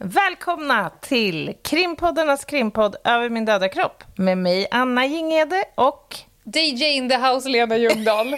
Välkomna till krimpoddarnas krimpodd Över min döda kropp med mig Anna Gingede och DJ in the house Lena Ljungdahl.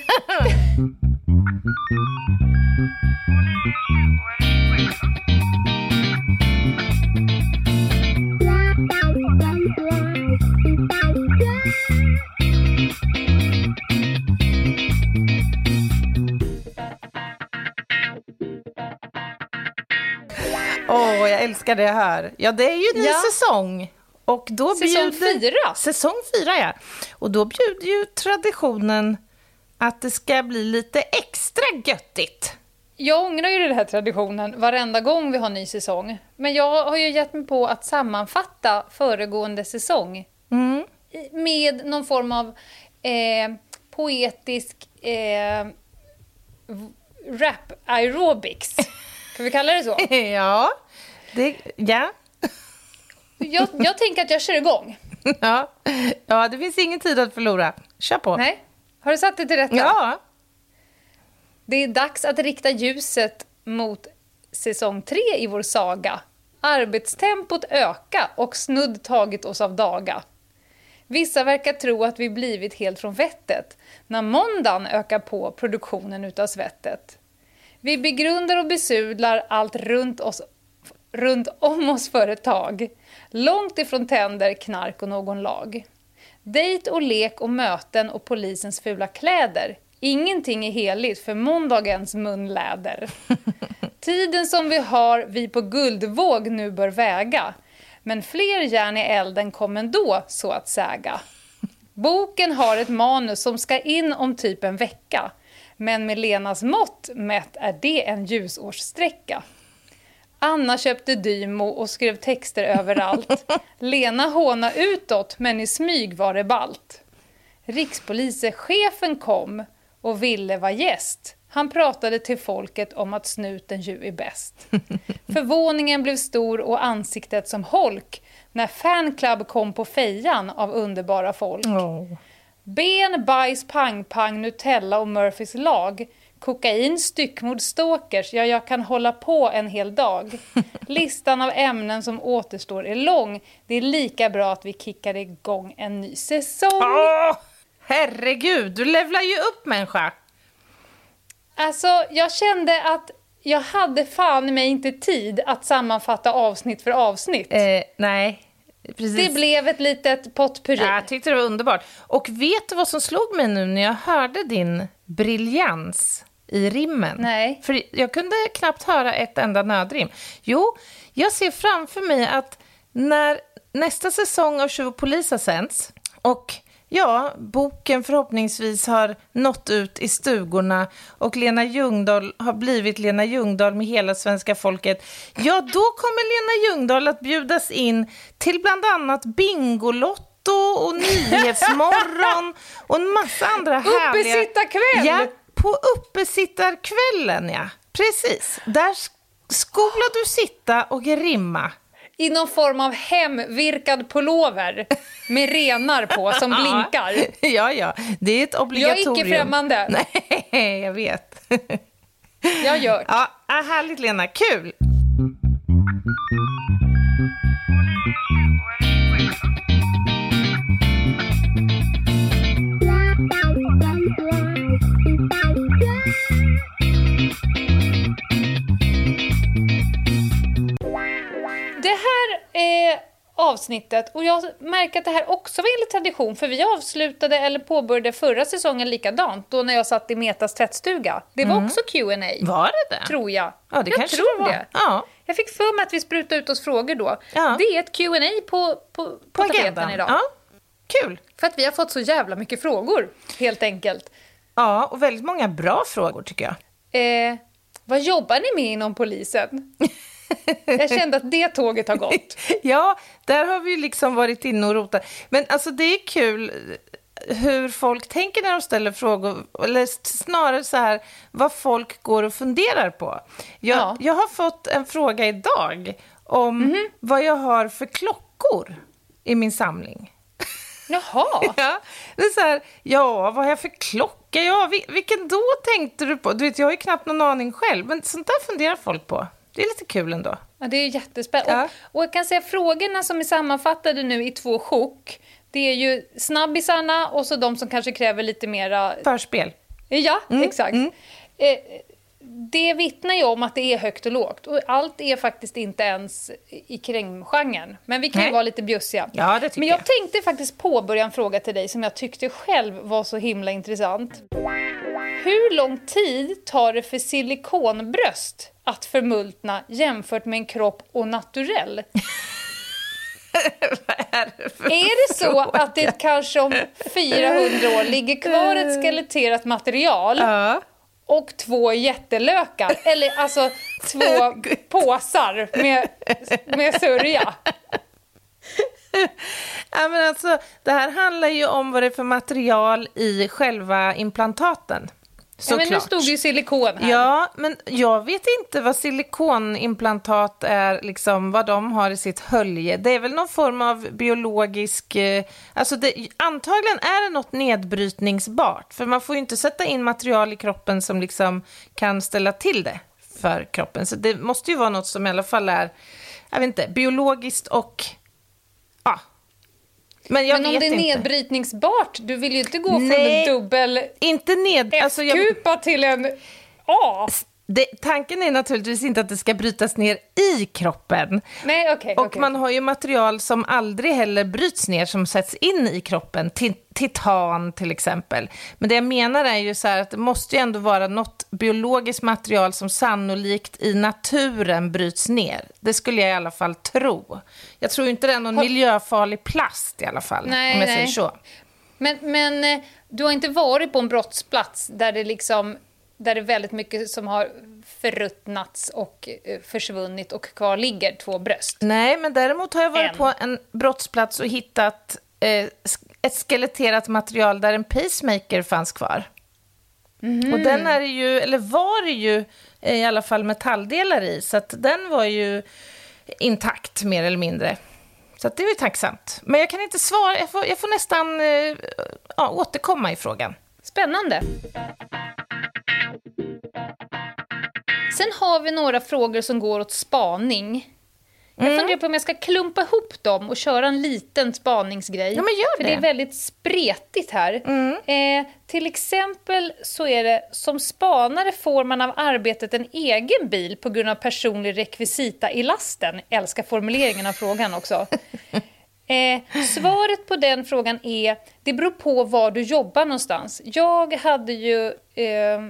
älskar det här. Ja, det är ju ny Ja. säsong. Och då Säsong bjuder... fyra. Säsong fyra, ja. Och då bjuder ju traditionen att det ska bli lite extra göttigt. Jag ångrar ju den här traditionen varenda gång vi har ny säsong. Men jag har ju gett mig på att sammanfatta föregående säsong Mm. med någon form av eh, poetisk eh, rap aerobics. Kan vi kalla det så? Ja, det... Ja. Jag, jag tänker att jag kör igång. Ja. ja, det finns ingen tid att förlora. Kör på. Nej? Har du satt det till rätta? Ja. Det är dags att rikta ljuset mot säsong tre i vår saga. Arbetstempot öka och snudd tagit oss av daga. Vissa verkar tro att vi blivit helt från vettet när måndagen ökar på produktionen utav svettet. Vi begrundar och besudlar allt runt, oss, runt om oss för ett tag. Långt ifrån tänder, knark och någon lag. Dejt och lek och möten och polisens fula kläder. Ingenting är heligt för måndagens munläder. Tiden som vi har vi på guldvåg nu bör väga. Men fler järn i elden kom ändå, så att säga. Boken har ett manus som ska in om typ en vecka. Men med Lenas mått mätt är det en ljusårssträcka. Anna köpte Dymo och skrev texter överallt. Lena håna utåt, men i smyg var det balt. Rikspolischefen kom och ville vara gäst. Han pratade till folket om att snuten ju är bäst. Förvåningen blev stor och ansiktet som holk när fanclub kom på fejan av underbara folk. Åh. Ben, bajs, pang, pang, Nutella och Murphys lag. Kokain, styckmord, stalkers, ja jag kan hålla på en hel dag. Listan av ämnen som återstår är lång. Det är lika bra att vi kickar igång en ny säsong. Åh, herregud, du levlar ju upp människa. Alltså, jag kände att jag hade fan mig inte tid att sammanfatta avsnitt för avsnitt. Eh, nej, precis. Det blev ett litet potpurri. Ja, jag tyckte det var underbart. Och vet du vad som slog mig nu när jag hörde din briljans i rimmen? Nej. För jag kunde knappt höra ett enda nödrim. Jo, jag ser framför mig att när nästa säsong av Tjuv och polis har sänds och ja, boken förhoppningsvis har nått ut i stugorna och Lena Ljungdahl har blivit Lena Ljungdahl med hela svenska folket, ja, då kommer Lena Ljungdahl att bjudas in till bland annat Bingolotto och Nyhetsmorgon och en massa andra härliga... Uppesittarkväll! Ja, på uppesittarkvällen, ja. Precis. Där sk- skola du sitta och rimma. I någon form av hemvirkad pullover med renar på som blinkar. Ja, ja. Det är ett Jag är obligatorium. icke främmande. Nej, jag vet. Jag gör. Ja, ah, härligt, Lena. Kul! Är avsnittet och jag märker att det här också var enligt tradition för vi avslutade eller påbörjade förra säsongen likadant då när jag satt i Metas tvättstuga. Det var också Q&A Var det det? tror jag. Ja, det jag kanske tror det var. det. Ja. Jag fick för mig att vi sprutade ut oss frågor då. Ja. Det är ett Q&A på, på, på, På tapeten idag. Ja, kul. För att vi har fått så jävla mycket frågor, helt enkelt. Ja, och väldigt många bra frågor, tycker jag. Eh, vad jobbar ni med inom polisen? Jag kände att det tåget har gått. ja, där har vi liksom varit inne och rotat. Men alltså det är kul hur folk tänker när de ställer frågor, eller snarare så här, vad folk går och funderar på. Jag, Ja. jag har fått en fråga idag om vad jag har för klockor i min samling. Jaha. Ja, det är så här, ja, vad har jag för klocka? Ja, vi- vilken då tänkte du på? Du vet, jag har ju knappt någon aning själv, men sånt där funderar folk på. Det är lite kul ändå. Ja, det är jättespännande. Ja. Och, och jag kan säga frågorna som är sammanfattade nu i två sjok. Det är ju snabbisarna och så de som kanske kräver lite mera... Förspel. Ja, Mm, exakt. Eh, det vittnar ju om att det är högt och lågt. Och allt är faktiskt inte ens i krimgenren. Men vi kan ju Nej. vara lite bjussiga. Ja, det tycker Men jag, jag. tänkte faktiskt påbörja en fråga till dig som jag tyckte själv var så himla intressant. Hur lång tid tar det för silikonbröst att förmultna jämfört med en kropp och naturell? Är det Är det så att det kanske om 400 år ligger kvar ett skeletterat material Ja. och två jättelökar? Eller alltså två påsar med, med sörja? Ja, men alltså, det här handlar ju om vad det är för material i själva implantaten. Ja, men nu stod ju silikon här. Ja, men jag vet inte vad silikonimplantat är, liksom, vad de har i sitt hölje. Det är väl någon form av biologisk... Eh, alltså det, antagligen är det något nedbrytningsbart, för man får ju inte sätta in material i kroppen som liksom kan ställa till det för kroppen. Så det måste ju vara något som i alla fall är, jag vet inte, biologiskt och... Men jag Men om det är nedbrytningsbart, du vill ju inte gå från Nej. en dubbel Inte ned... Alltså jag, F-kupa till en A. det, tanken är naturligtvis inte att det ska brytas ner i kroppen. Nej, okej. Och okej. man har ju material som aldrig heller bryts ner, som sätts in i kroppen. Ti- Titan till exempel. Men det jag menar är ju så här att det måste ju ändå vara något biologiskt material som sannolikt i naturen bryts ner. Det skulle jag i alla fall tro. Jag tror inte det är någon miljöfarlig plast i alla fall, Nej, om jag nej. säger så. Men, men eh, du har inte varit på en brottsplats där det liksom där det är väldigt mycket som har förruttnats och eh, försvunnit och kvar ligger två bröst. Nej, men däremot har jag varit En. på en brottsplats och hittat eh, ett skeletterat material där en pacemaker fanns kvar. Mhm. Och den är ju, eller var ju eh, i alla fall metalldelar i, så att den var ju intakt mer eller mindre. Så att det var ju tacksamt. Men jag kan inte svara, jag får, jag får nästan eh, ja, återkomma i frågan. Spännande. Sen har vi några frågor som går åt spaning. Jag Mm. funderar på om jag ska klumpa ihop dem och köra en liten spaningsgrej. Ja, men gör För det. Mm. det är väldigt spretigt här. Eh, till exempel så är det som spanare får man av arbetet en egen bil på grund av personlig rekvisita i lasten. Älskar formuleringen av frågan också. Eh, svaret på den frågan är, det beror på var du jobbar någonstans. Jag hade ju eh,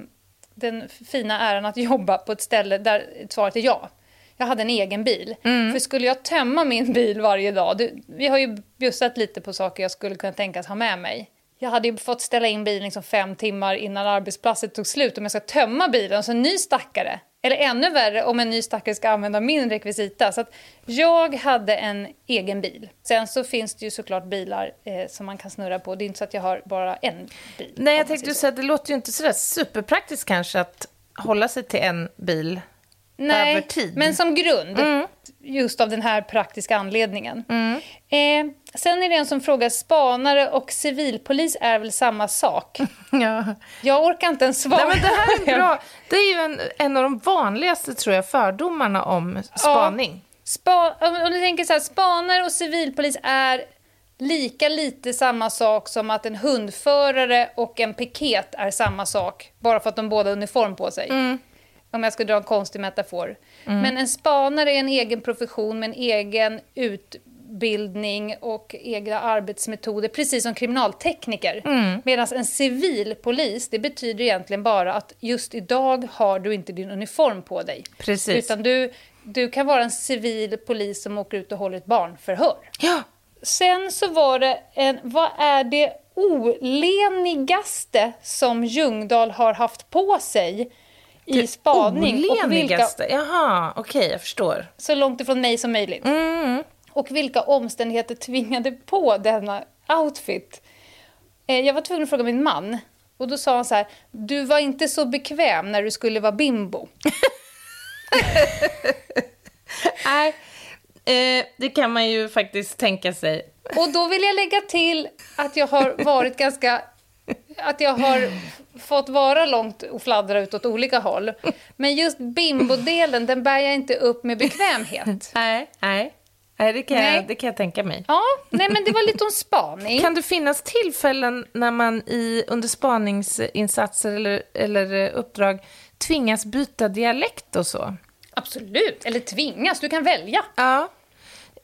den fina äran att jobba på ett ställe där svaret är ja. Jag hade en egen bil. För skulle jag tömma min bil varje dag, det, vi har ju bjussat lite på saker jag skulle kunna tänkas ha med mig. Jag hade ju fått ställa in bilen liksom fem timmar innan arbetsplatsen tog slut om jag ska tömma bilen, så en ny stackare. Eller ännu värre om en ny stackare ska använda min rekvisita. Så att jag hade en egen bil. Sen så finns det ju såklart bilar eh, som man kan snurra på. Det är inte så att jag har bara en bil. Nej, jag tänkte säga det låter ju inte sådär superpraktiskt kanske att hålla sig till en bil Nej, över tid. men som grund. Mm. Just av den här praktiska anledningen. Eh, sen är det en som frågar, spanare och civilpolis är väl samma sak? Ja. Jag orkar inte ens svara. Nej, men det här är bra. Det är ju en, en av de vanligaste, tror jag, fördomarna om spaning. Spa, om du tänker så här, spanare och civilpolis är lika lite samma sak som att en hundförare och en piket är samma sak, bara för att de båda har uniform på sig. Om jag ska dra en konstig metafor. Men en spanare är en egen profession med en egen utbildning och egna arbetsmetoder, precis som kriminaltekniker. Medan en civilpolis, det betyder egentligen bara att just idag har du inte din uniform på dig. Precis. Utan du, du kan vara en civil polis som åker ut och håller ett barnförhör. Ja, Sen så var det en, vad är det olenigaste som Ljungdahl har haft på sig i spaning? Och vilka. Jaha, okej, jag förstår. så långt ifrån mig som möjligt. Mm. Och vilka omständigheter tvingade på denna outfit? Eh, jag var tvungen att fråga min man. Och då sa han så här, du var inte så bekväm när du skulle vara bimbo. Nej, eh, det kan man ju faktiskt tänka sig. Och då vill jag lägga till att jag har varit ganska att jag har fått vara långt och fladdra ut åt olika håll. Men just bimbo-delen, den bär jag inte upp med bekvämhet. Nej, nej. Nej, det kan, Nej. Jag, det kan jag tänka mig. Ja, nej men det var lite om spaning. Kan det finnas tillfällen när man i, under spaningsinsatser eller, eller eh, uppdrag tvingas byta dialekt och så? Absolut, eller tvingas, du kan välja. Ja.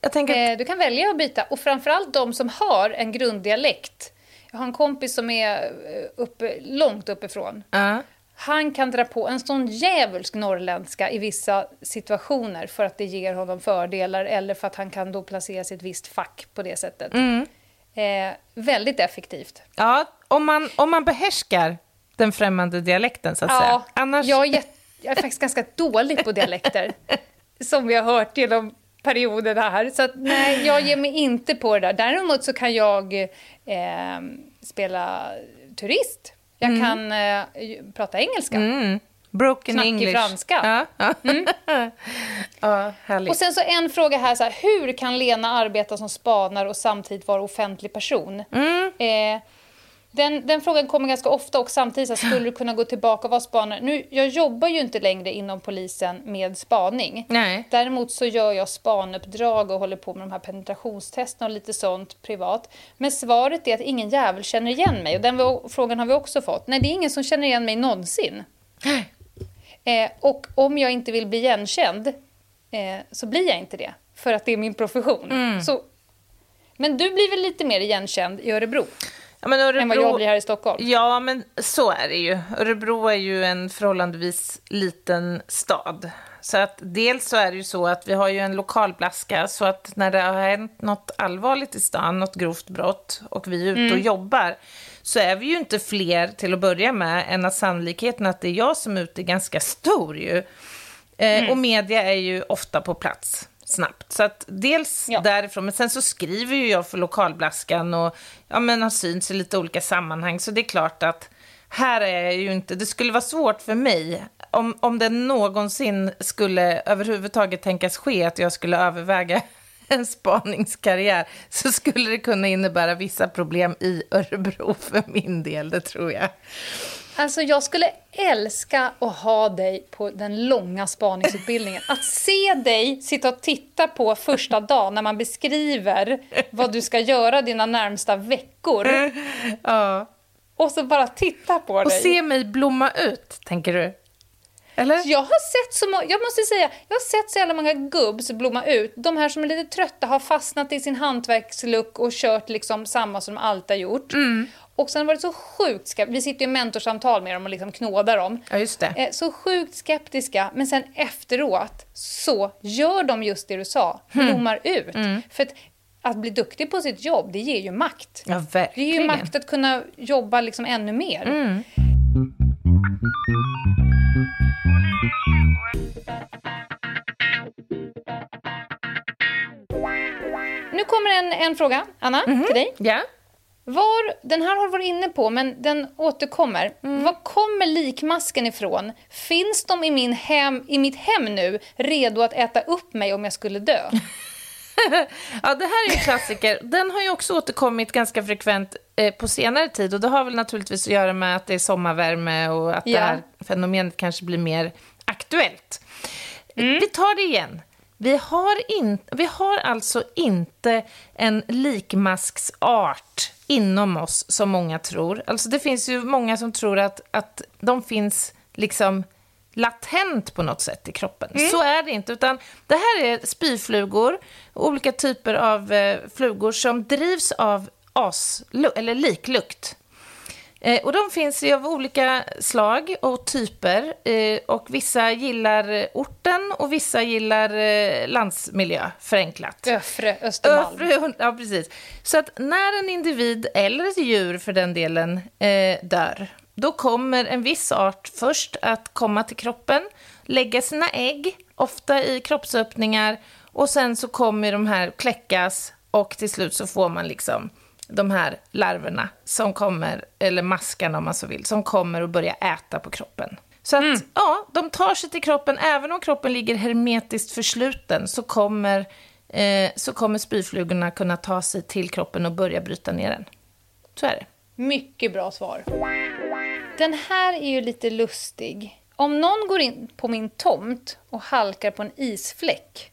Jag tänker att, Eh, Du kan välja att byta, och framförallt de som har en grunddialekt. Har en kompis som är eh, uppe, långt uppifrån. ja. Han kan dra på en sån djävulsk norrländska i vissa situationer för att det ger honom fördelar eller för att han kan då placera ett visst fack på det sättet. Eh, väldigt effektivt. ja, om man, om man behärskar den främmande dialekten, så att säga. Ja, Annars... jag, är jag är faktiskt ganska dålig på dialekter, som vi har hört genom perioderna här. Så att, nej, jag ger mig inte på det där. Däremot så kan jag eh, spela turist. Jag kan eh, prata engelska. Mm. Broken Knackig English. franska. Ja, ja. ja härligt. Och sen så en fråga här, så här, hur kan Lena arbeta som spanar och samtidigt vara offentlig person? Eh, den, den frågan kommer ganska ofta och samtidigt så skulle du kunna gå tillbaka och vara spanare? Nu, jag jobbar ju inte längre inom polisen med spaning. Nej. Däremot så gör jag spanuppdrag och håller på med de här penetrationstesterna och lite sånt privat. Men svaret är att ingen jävel känner igen mig och den frågan har vi också fått. Nej, det är ingen som känner igen mig någonsin. Eh, och om jag inte vill bli igenkänd eh, så blir jag inte det. För att det är min profession. Mm. Så, men du blir väl lite mer igenkänd i Örebro Ja, men Örebro... än vad jag blir här i Stockholm? Ja, men så är det ju. Örebro är ju en förhållandevis liten stad. Så att dels så är det ju så att vi har ju en lokalblaska så att när det har hänt något allvarligt i stan, något grovt brott och vi är ute och jobbar så är vi ju inte fler till att börja med än att sannolikheten att det är jag som är ute är ganska stor ju. Eh, Och media är ju ofta på plats snabbt. Så att dels Ja. därifrån, men sen så skriver ju jag för lokalblaskan och ja, men har synts i lite olika sammanhang. Så det är klart att här är jag ju inte, det skulle vara svårt för mig om, om det någonsin skulle överhuvudtaget tänkas ske att jag skulle överväga en spaningskarriär så skulle det kunna innebära vissa problem i Örebro för min del, det tror jag. Alltså jag skulle älska att ha dig på den långa spaningsutbildningen. Att se dig sitta och titta på första dagen när man beskriver vad du ska göra dina närmsta veckor. Ja. Och så bara titta på Och dig. se mig blomma ut, tänker du? Eller? Jag har sett så må- jag måste säga, jag har sett så jävla många gubbs blomma ut. De här som är lite trötta har fastnat i sin hantverksluck och kört liksom samma som de alltid har gjort. Mm. Och sen var det så sjukt ska Vi sitter ju i mentorsamtal med dem och liksom knådar dem. Ja, just det. Eh, Så sjukt skeptiska, men sen efteråt så gör de just det du sa, Hmm. blommar ut. Mm. För att, att bli duktig på sitt jobb, det ger ju makt. Ja, Det verkligen. ger ju makt att kunna jobba liksom ännu mer. Mm. Nu kommer en, en fråga, Anna, till dig. Ja. Var, den här har du varit inne på, men den återkommer. Var kommer likmasken ifrån? Finns de i, min hem, i mitt hem nu, redo att äta upp mig om jag skulle dö? Ja, det här är en klassiker. Den har ju också återkommit ganska frekvent eh, på senare tid och det har väl naturligtvis att göra med att det är sommarvärme och att det Ja. här fenomenet kanske blir mer aktuellt. Vi tar det igen. Vi har, in, vi har alltså inte en likmasksart inom oss som många tror. Alltså det finns ju många som tror att, att de finns liksom latent på något sätt i kroppen. Så är det inte, utan det här är spyflugor, olika typer av eh, flugor som drivs av as, eller liklukt. Eh, och de finns ju av olika slag och typer. Eh, och vissa gillar orten och vissa gillar eh, landsmiljö, förenklat. Öfre Östermalm. Öfre, ja, precis. Så att när en individ, eller ett djur för den delen, dör, då kommer en viss art först att komma till kroppen, lägga sina ägg, ofta i kroppsöppningar, och sen så kommer de här kläckas och till slut så får man liksom de här larverna som kommer, eller maskarna om man så vill, som kommer och börjar äta på kroppen. Så att, ja, de tar sig till kroppen, även om kroppen ligger hermetiskt försluten så kommer, eh, så kommer spyflugorna kunna ta sig till kroppen och börja bryta ner den. Så är det. Mycket bra svar. Den här är ju lite lustig. Om någon går in på min tomt och halkar på en isfläck,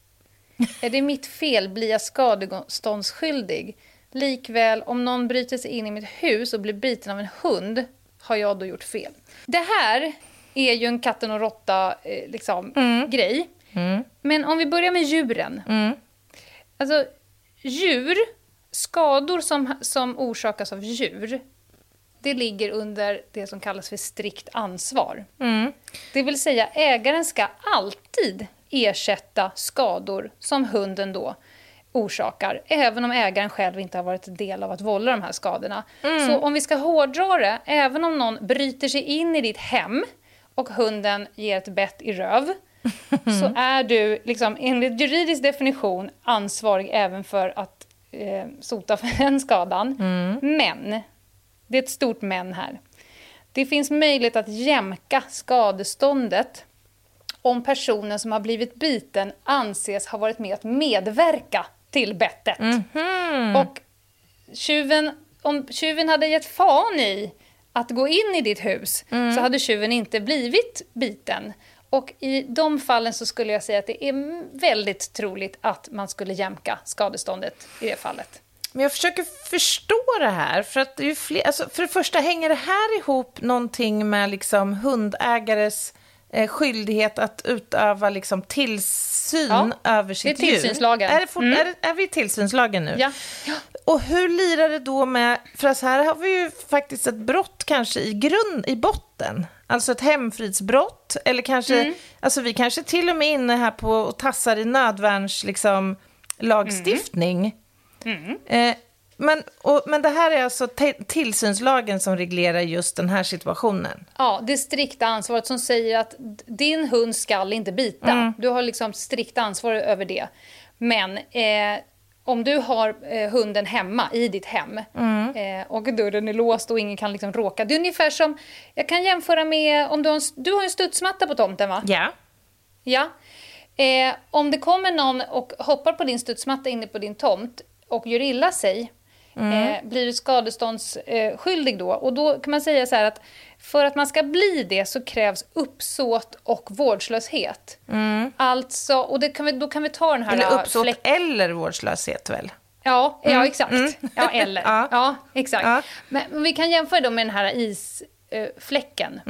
är det mitt fel blir jag skadeståndsskyldig. Likväl, om någon bryter sig in i mitt hus och blir biten av en hund, har jag då gjort fel? Det här är ju en katten och råtta eh, liksom, grej. Men om vi börjar med djuren. Alltså, djur, skador som, som orsakas av djur, det ligger under det som kallas för strikt ansvar. Det vill säga, ägaren ska alltid ersätta skador som hunden då orsakar, även om ägaren själv inte har varit del av att vålla de här skadorna. Så om vi ska hårdra det, även om någon bryter sig in i ditt hem och hunden ger ett bett i röv, så är du liksom, enligt juridisk definition ansvarig även för att eh, sota för den skadan. Men, det är ett stort men här. Det finns möjlighet att jämka skadeståndet om personen som har blivit biten anses ha varit med att medverka till bettet. Och tjuven, om tjuven hade gett fan i att gå in i ditt hus så hade tjuven inte blivit biten. Och i de fallen så skulle jag säga att det är väldigt troligt att man skulle jämka skadeståndet i det fallet. Men jag försöker förstå det här. För, att det är fler, alltså för det första, hänger det här ihop någonting med liksom hundägares eh, skyldighet att utöva liksom tillsyn Ja, över sitt det är tillsynslagen. djur? Är, det fort, är, det, är vi i tillsynslagen nu? Ja. ja. Och hur lirar det då med, för att här har vi ju faktiskt ett brott kanske i grund, i botten. Alltså ett hemfridsbrott, eller kanske, Mm. alltså vi kanske till och med är inne här på och tassar i nödvärns, liksom, lagstiftning. Mm. Eh, men, och, men det här är alltså tillsynslagen som reglerar just den här situationen. Ja, det strikta ansvaret som säger att din hund skall inte bita. Du har liksom strikt ansvar över det. Men eh, om du har eh, hunden hemma i ditt hem eh, och dörren är låst och ingen kan liksom råka. Det är ungefär som, jag kan jämföra med om du har en, du har en studsmatta på tomten va? Ja. Ja. Eh, om det kommer någon och hoppar på din studsmatta inne på din tomt och gör illa sig, eh, blir skadeståndsskyldig då? Och då kan man säga så här att för att man ska bli det så krävs uppsåt och vårdslöshet. Alltså, och det kan vi, då kan vi ta den här... Eller äh, uppsåt fläck- eller vårdslöshet väl? Ja, ja exakt. Ja, eller. Ja. Ja, exakt. Ja. Men, vi kan jämföra då med den här isfläcken.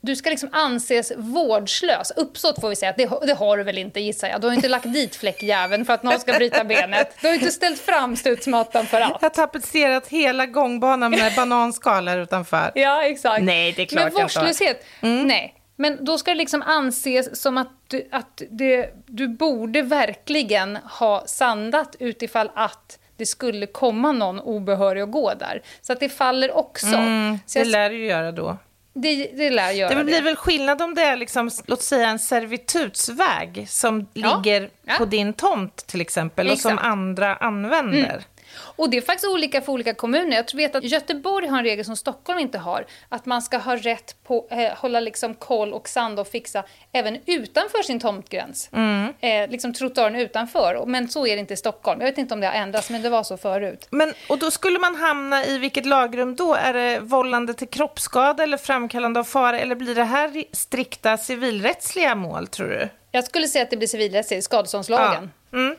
Du ska liksom anses vårdslös. Uppsåt får vi säga att det, det har du väl inte gissar jag. Du har inte lagt dit fläckjäveln för att någon ska bryta benet. Du har inte ställt fram studsmattan för Jag allt. har tapetserat hela gångbanan med bananskal här utanför. Ja, exakt. Nej, det är klart Men jag vårdslöshet, nej. Men då ska det liksom anses som att, du, att det, du borde verkligen ha sandat utifall att det skulle komma någon obehörig och gå där. Så att det faller också. Mm, det jag, lär ju göra då. Det, det lär göra Det det. blir väl skillnad om det är liksom, låt säga en servitutsväg som Ja. ligger Ja. på din tomt till exempel och som Exakt. andra använder. Och det är faktiskt olika för olika kommuner. Jag vet att Göteborg har en regel som Stockholm inte har. Att man ska ha rätt på eh, hålla liksom koll och sanda och fixa även utanför sin tomtgräns. Eh, liksom trottoaren utanför. Men så är det inte i Stockholm. Jag vet inte om det har ändrats, men det var så förut. Men, och då skulle man hamna i vilket lagrum då? Är det vållande till kroppsskada eller framkallande av fara? Eller blir det här strikta civilrättsliga mål, tror du? Jag skulle säga att det blir civilrättsligt, skadeståndslagen. Mm.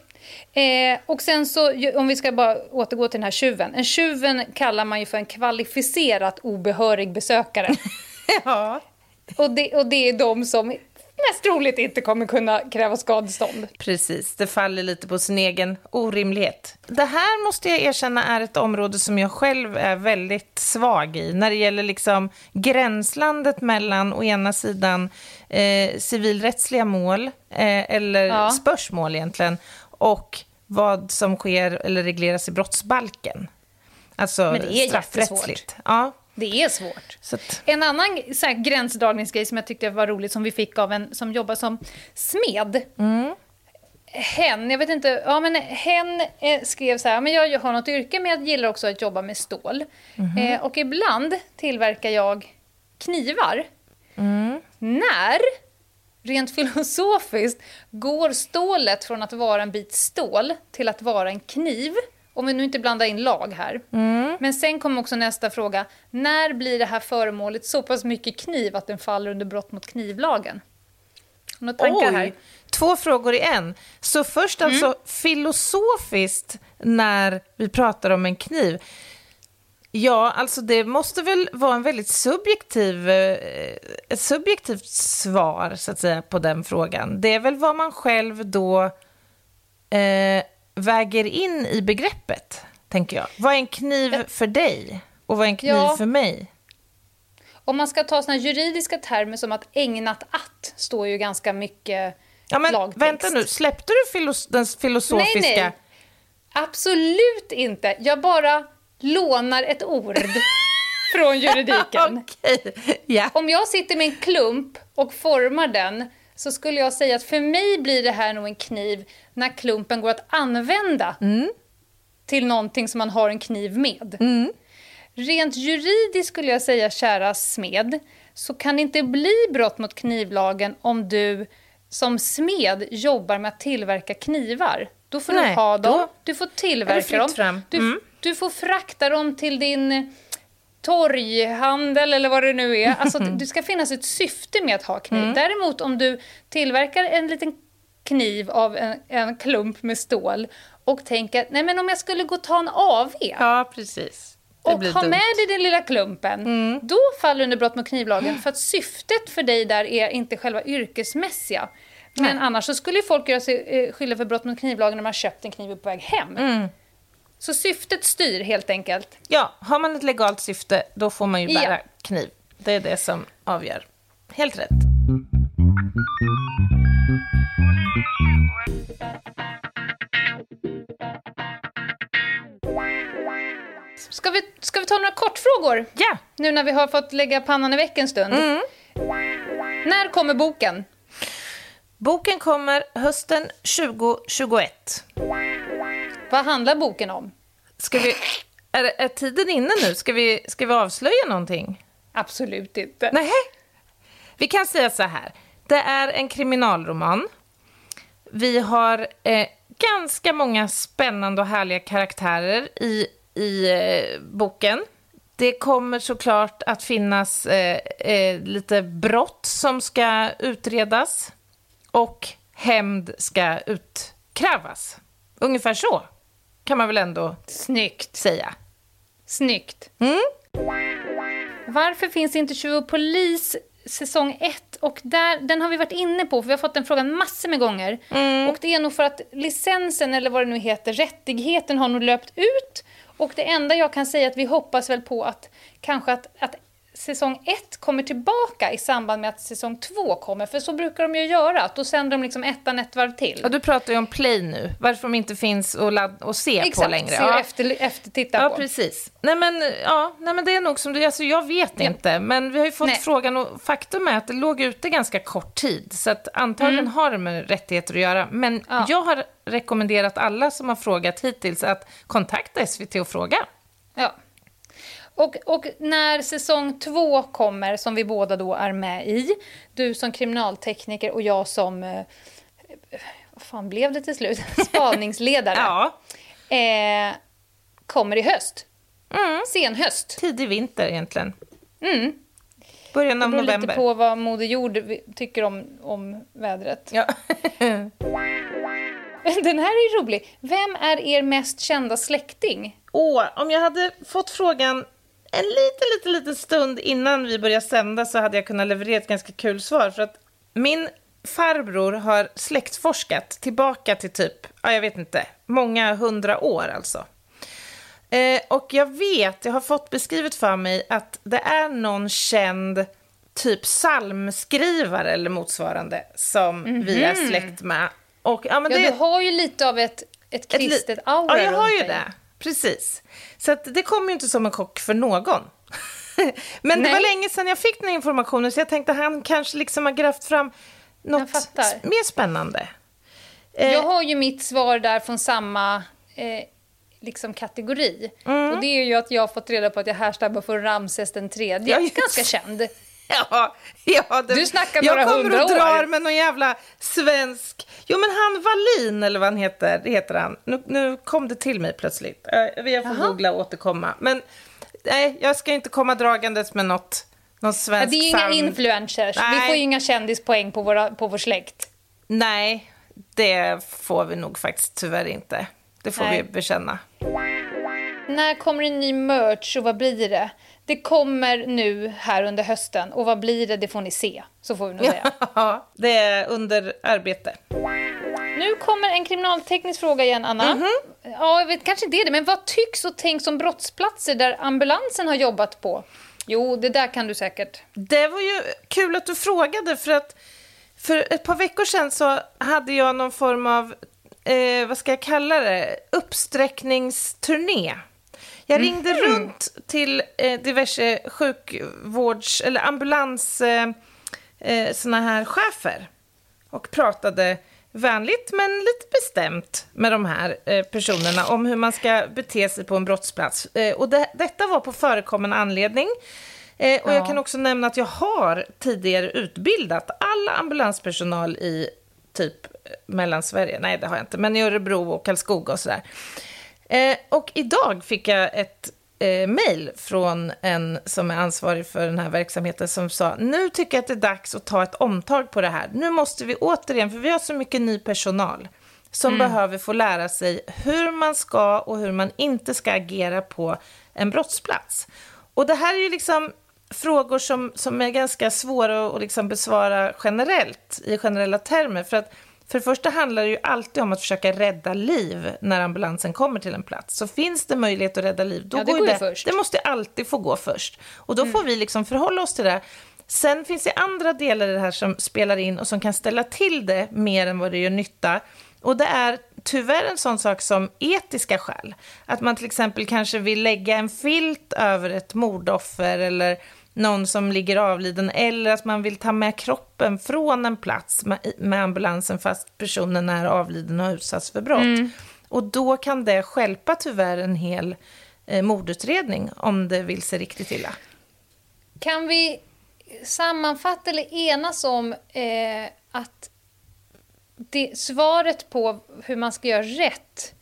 Eh, och sen så, om vi ska bara återgå till den här tjuven. En tjuven kallar man ju för en kvalificerat obehörig besökare. Ja. och, det, och det är de som mest troligt inte kommer kunna kräva skadestånd. Precis, det faller lite på sin egen orimlighet. Det här måste jag erkänna är ett område som jag själv är väldigt svag i. När det gäller liksom gränslandet mellan å ena sidan eh, civilrättsliga mål, eh, eller Ja. spörsmål egentligen, och vad som sker eller regleras i brottsbalken. Alltså Men det är straffrättsligt. Ja, Det är svårt. att, En annan så här, gränsdragningsgrej som jag tyckte var roligt som vi fick av en som jobbar som smed. Hen, jag vet inte, ja men hen eh, skrev så här, men jag har något yrke men jag gillar också att jobba med stål. Eh, och ibland tillverkar jag knivar. När, rent filosofiskt, går stålet från att vara en bit stål till att vara en kniv om vi nu inte blandar in lag här. Mm. Men sen kommer också nästa fråga. När blir det här föremålet så pass mycket kniv att den faller under brott mot knivlagen? Några tankar här? Två frågor i en. Så först Mm. alltså filosofiskt när vi pratar om en kniv. Ja, alltså det måste väl vara en väldigt subjektiv, eh, ett subjektivt svar så att säga på den frågan. Det är väl vad man själv då eh, väger in i begreppet, tänker jag. Vad är en kniv för dig och vad är en kniv Ja. för mig? Om man ska ta såna juridiska termer som att ägnat att står ju ganska mycket Ja, men lagtext. vänta nu, släppte du filos- den filosofiska? Nej, nej. Absolut inte. Jag bara lånar ett ord från juridiken. Okej, ja. Om jag sitter med en klump och formar den så skulle jag säga att för mig blir det här nog en kniv när klumpen går att använda till någonting som man har en kniv med. Rent juridiskt skulle jag säga, kära smed, så kan det inte bli brott mot knivlagen om du som smed jobbar med att tillverka knivar. Då får Nej, du ha dem, då du får tillverka dem, fram. du, Mm. Du får frakta dem till din torghandel eller vad det nu är. Alltså, det ska finnas ett syfte med att ha kniv. Mm. Däremot om du tillverkar en liten kniv av en, en klump med stål och tänker nej men om jag skulle gå och ta en AV Ja, precis. Det och ha dumt. med dig den lilla klumpen, Mm. då faller du under brott mot knivlagen för att syftet för dig där är inte själva yrkesmässiga. Men Nej. annars skulle folk göra sig eh, skyldiga för brott mot knivlagen när man köpt en kniv på väg hem. Så syftet styr helt enkelt. Ja, har man ett legalt syfte, då får man ju Ja. bära kniv. Det är det som avgör. Helt rätt. Ska vi, ska vi ta några kortfrågor? Ja, Nu när vi har fått lägga pannan i väck en stund. Mm. När kommer boken? boken kommer hösten 2021. Vad handlar boken om? Ska vi... Är, är tiden inne nu? Ska vi, ska vi avslöja någonting? Absolut inte. Nej. Vi kan säga så här. Det är en kriminalroman. Vi har eh, ganska många spännande och härliga karaktärer i, i eh, boken. Det kommer såklart att finnas eh, eh, lite brott som ska utredas och hämnd ska utkrävas. Ungefär så kan man väl ändå Snyggt. säga. Snyggt. Mm? Varför finns inte Tjuv och polis säsong 1? Och där, den har vi varit inne på, för vi har fått den frågan massor med gånger. Mm. Och det är nog för att licensen, eller vad det nu heter, rättigheten har nog löpt ut. Och det enda jag kan säga är att vi hoppas väl på att kanske att, att säsong 1 kommer tillbaka i samband med att säsong 2 kommer. För så brukar de ju göra, att då sänder de liksom ettan ett varv till. Ja, du pratar ju om Play nu, varför de inte finns att, ladd- att se på Exakt, längre. se Ja. efter, efter titta Ja, på. precis. Nej men, ja, nej, men det är nog som du... Alltså, jag vet Ja. inte, men vi har ju fått Nej. frågan och faktum är att det låg ute ganska kort tid. Så att antagligen har det med rättigheter att göra. Men Mm. Ja. jag har rekommenderat alla som har frågat hittills att kontakta SVT och fråga. Ja. Och, och när säsong två kommer, som vi båda då är med i, du som kriminaltekniker och jag som, eh, vad fan blev det till slut, spaningsledare, Ja, eh, kommer i höst. mm. Sen höst. tidig vinter egentligen. Mm. Början Det av beror lite november. på vad Moder Jord tycker om, om vädret. Ja. Den här är rolig. Vem är er mest kända släkting? Åh, om jag hade fått frågan en liten, liten, liten stund innan vi började sända så hade jag kunnat leverera ett ganska kul svar. För att min farbror har släktforskat tillbaka till typ, ja, jag vet inte, många hundra år alltså. Eh, och jag vet, jag har fått beskrivet för mig att det är någon känd typ psalmskrivare eller motsvarande som vi är släkt med. Och, ja, men Ja, det, du har ju lite av ett, ett ett li- kristet aura Ja, jag har ju dig. det. Precis. Så det kom ju inte som en chock för någon. Men det Nej. var länge sedan jag fick den informationen så jag tänkte att han kanske liksom har grävt fram något mer spännande. Eh, Jag har ju mitt svar där från samma eh, liksom kategori. Mm. Och det är ju att jag har fått reda på att jag härstammar från Ramses den tredje. Ja, Ganska känd. Ja, ja det, Du snackar jag några kommer hundra och drar år. med någon jävla svensk... Jo, men han Wallin, eller vad han heter, det heter han. Nu, nu kom det till mig plötsligt. Eh, Jag får Jaha. googla och återkomma. Men nej, jag ska inte komma dragandes med något, någon Ja, svensk det är ju inga influencers. Vi Nej. får ju inga kändispoäng på, våra, på vår släkt. Nej, det får vi nog faktiskt tyvärr inte. Det får Nej. vi bekänna. När kommer en ny merch och vad blir det? Det kommer nu här under hösten och vad blir det, det får ni se. Så får vi nog säga. Ja, det är under arbete. Nu kommer en kriminalteknisk fråga igen, Anna. Mhm. Ja, jag vet kanske inte är det, men vad tycks och tänks om brottsplatser där ambulansen har jobbat på? Jo, det där kan du säkert. Det var ju kul att du frågade för att för ett par veckor sedan så hade jag någon form av, eh, vad ska jag kalla det, uppsträckningsturné. Jag ringde runt till eh, diverse sjukvårds eller ambulans eh, eh, såna här chefer och pratade vänligt men lite bestämt med de här eh, personerna om hur man ska bete sig på en brottsplats. Eh, och det, detta var på förekommande anledning. Eh, och Ja. jag kan också nämna att jag har tidigare utbildat all ambulanspersonal i typ eh, Mellansverige. Nej, det har jag inte, men i Örebro och Karlskoga och sådär. Eh, och idag fick jag ett eh, mejl från en som är ansvarig för den här verksamheten som sa nu tycker jag att det är dags att ta ett omtag på det här. Nu måste vi återigen, för vi har så mycket ny personal som behöver få lära sig hur man ska och hur man inte ska agera på en brottsplats. Och det här är ju liksom frågor som, som är ganska svåra att liksom besvara generellt, i generella termer. För att för det första handlar det ju alltid om att försöka rädda liv när ambulansen kommer till en plats. Så finns det möjlighet att rädda liv, då Ja, det går går det, först. det måste alltid få gå först. Och då får vi liksom förhålla oss till det. Sen finns det andra delar i det här som spelar in och som kan ställa till det mer än vad det gör nytta. Och det är tyvärr en sån sak som etiska skäl. Att man till exempel kanske vill lägga en filt över ett mordoffer eller någon som ligger avliden eller att man vill ta med kroppen från en plats med, ambulansen fast personen är avliden och har utsatts för brott. Och då kan det stjälpa tyvärr en hel eh, mordutredning om det vill sig riktigt illa. Kan vi sammanfatta eller enas om eh, att det, svaret på hur man ska göra rätt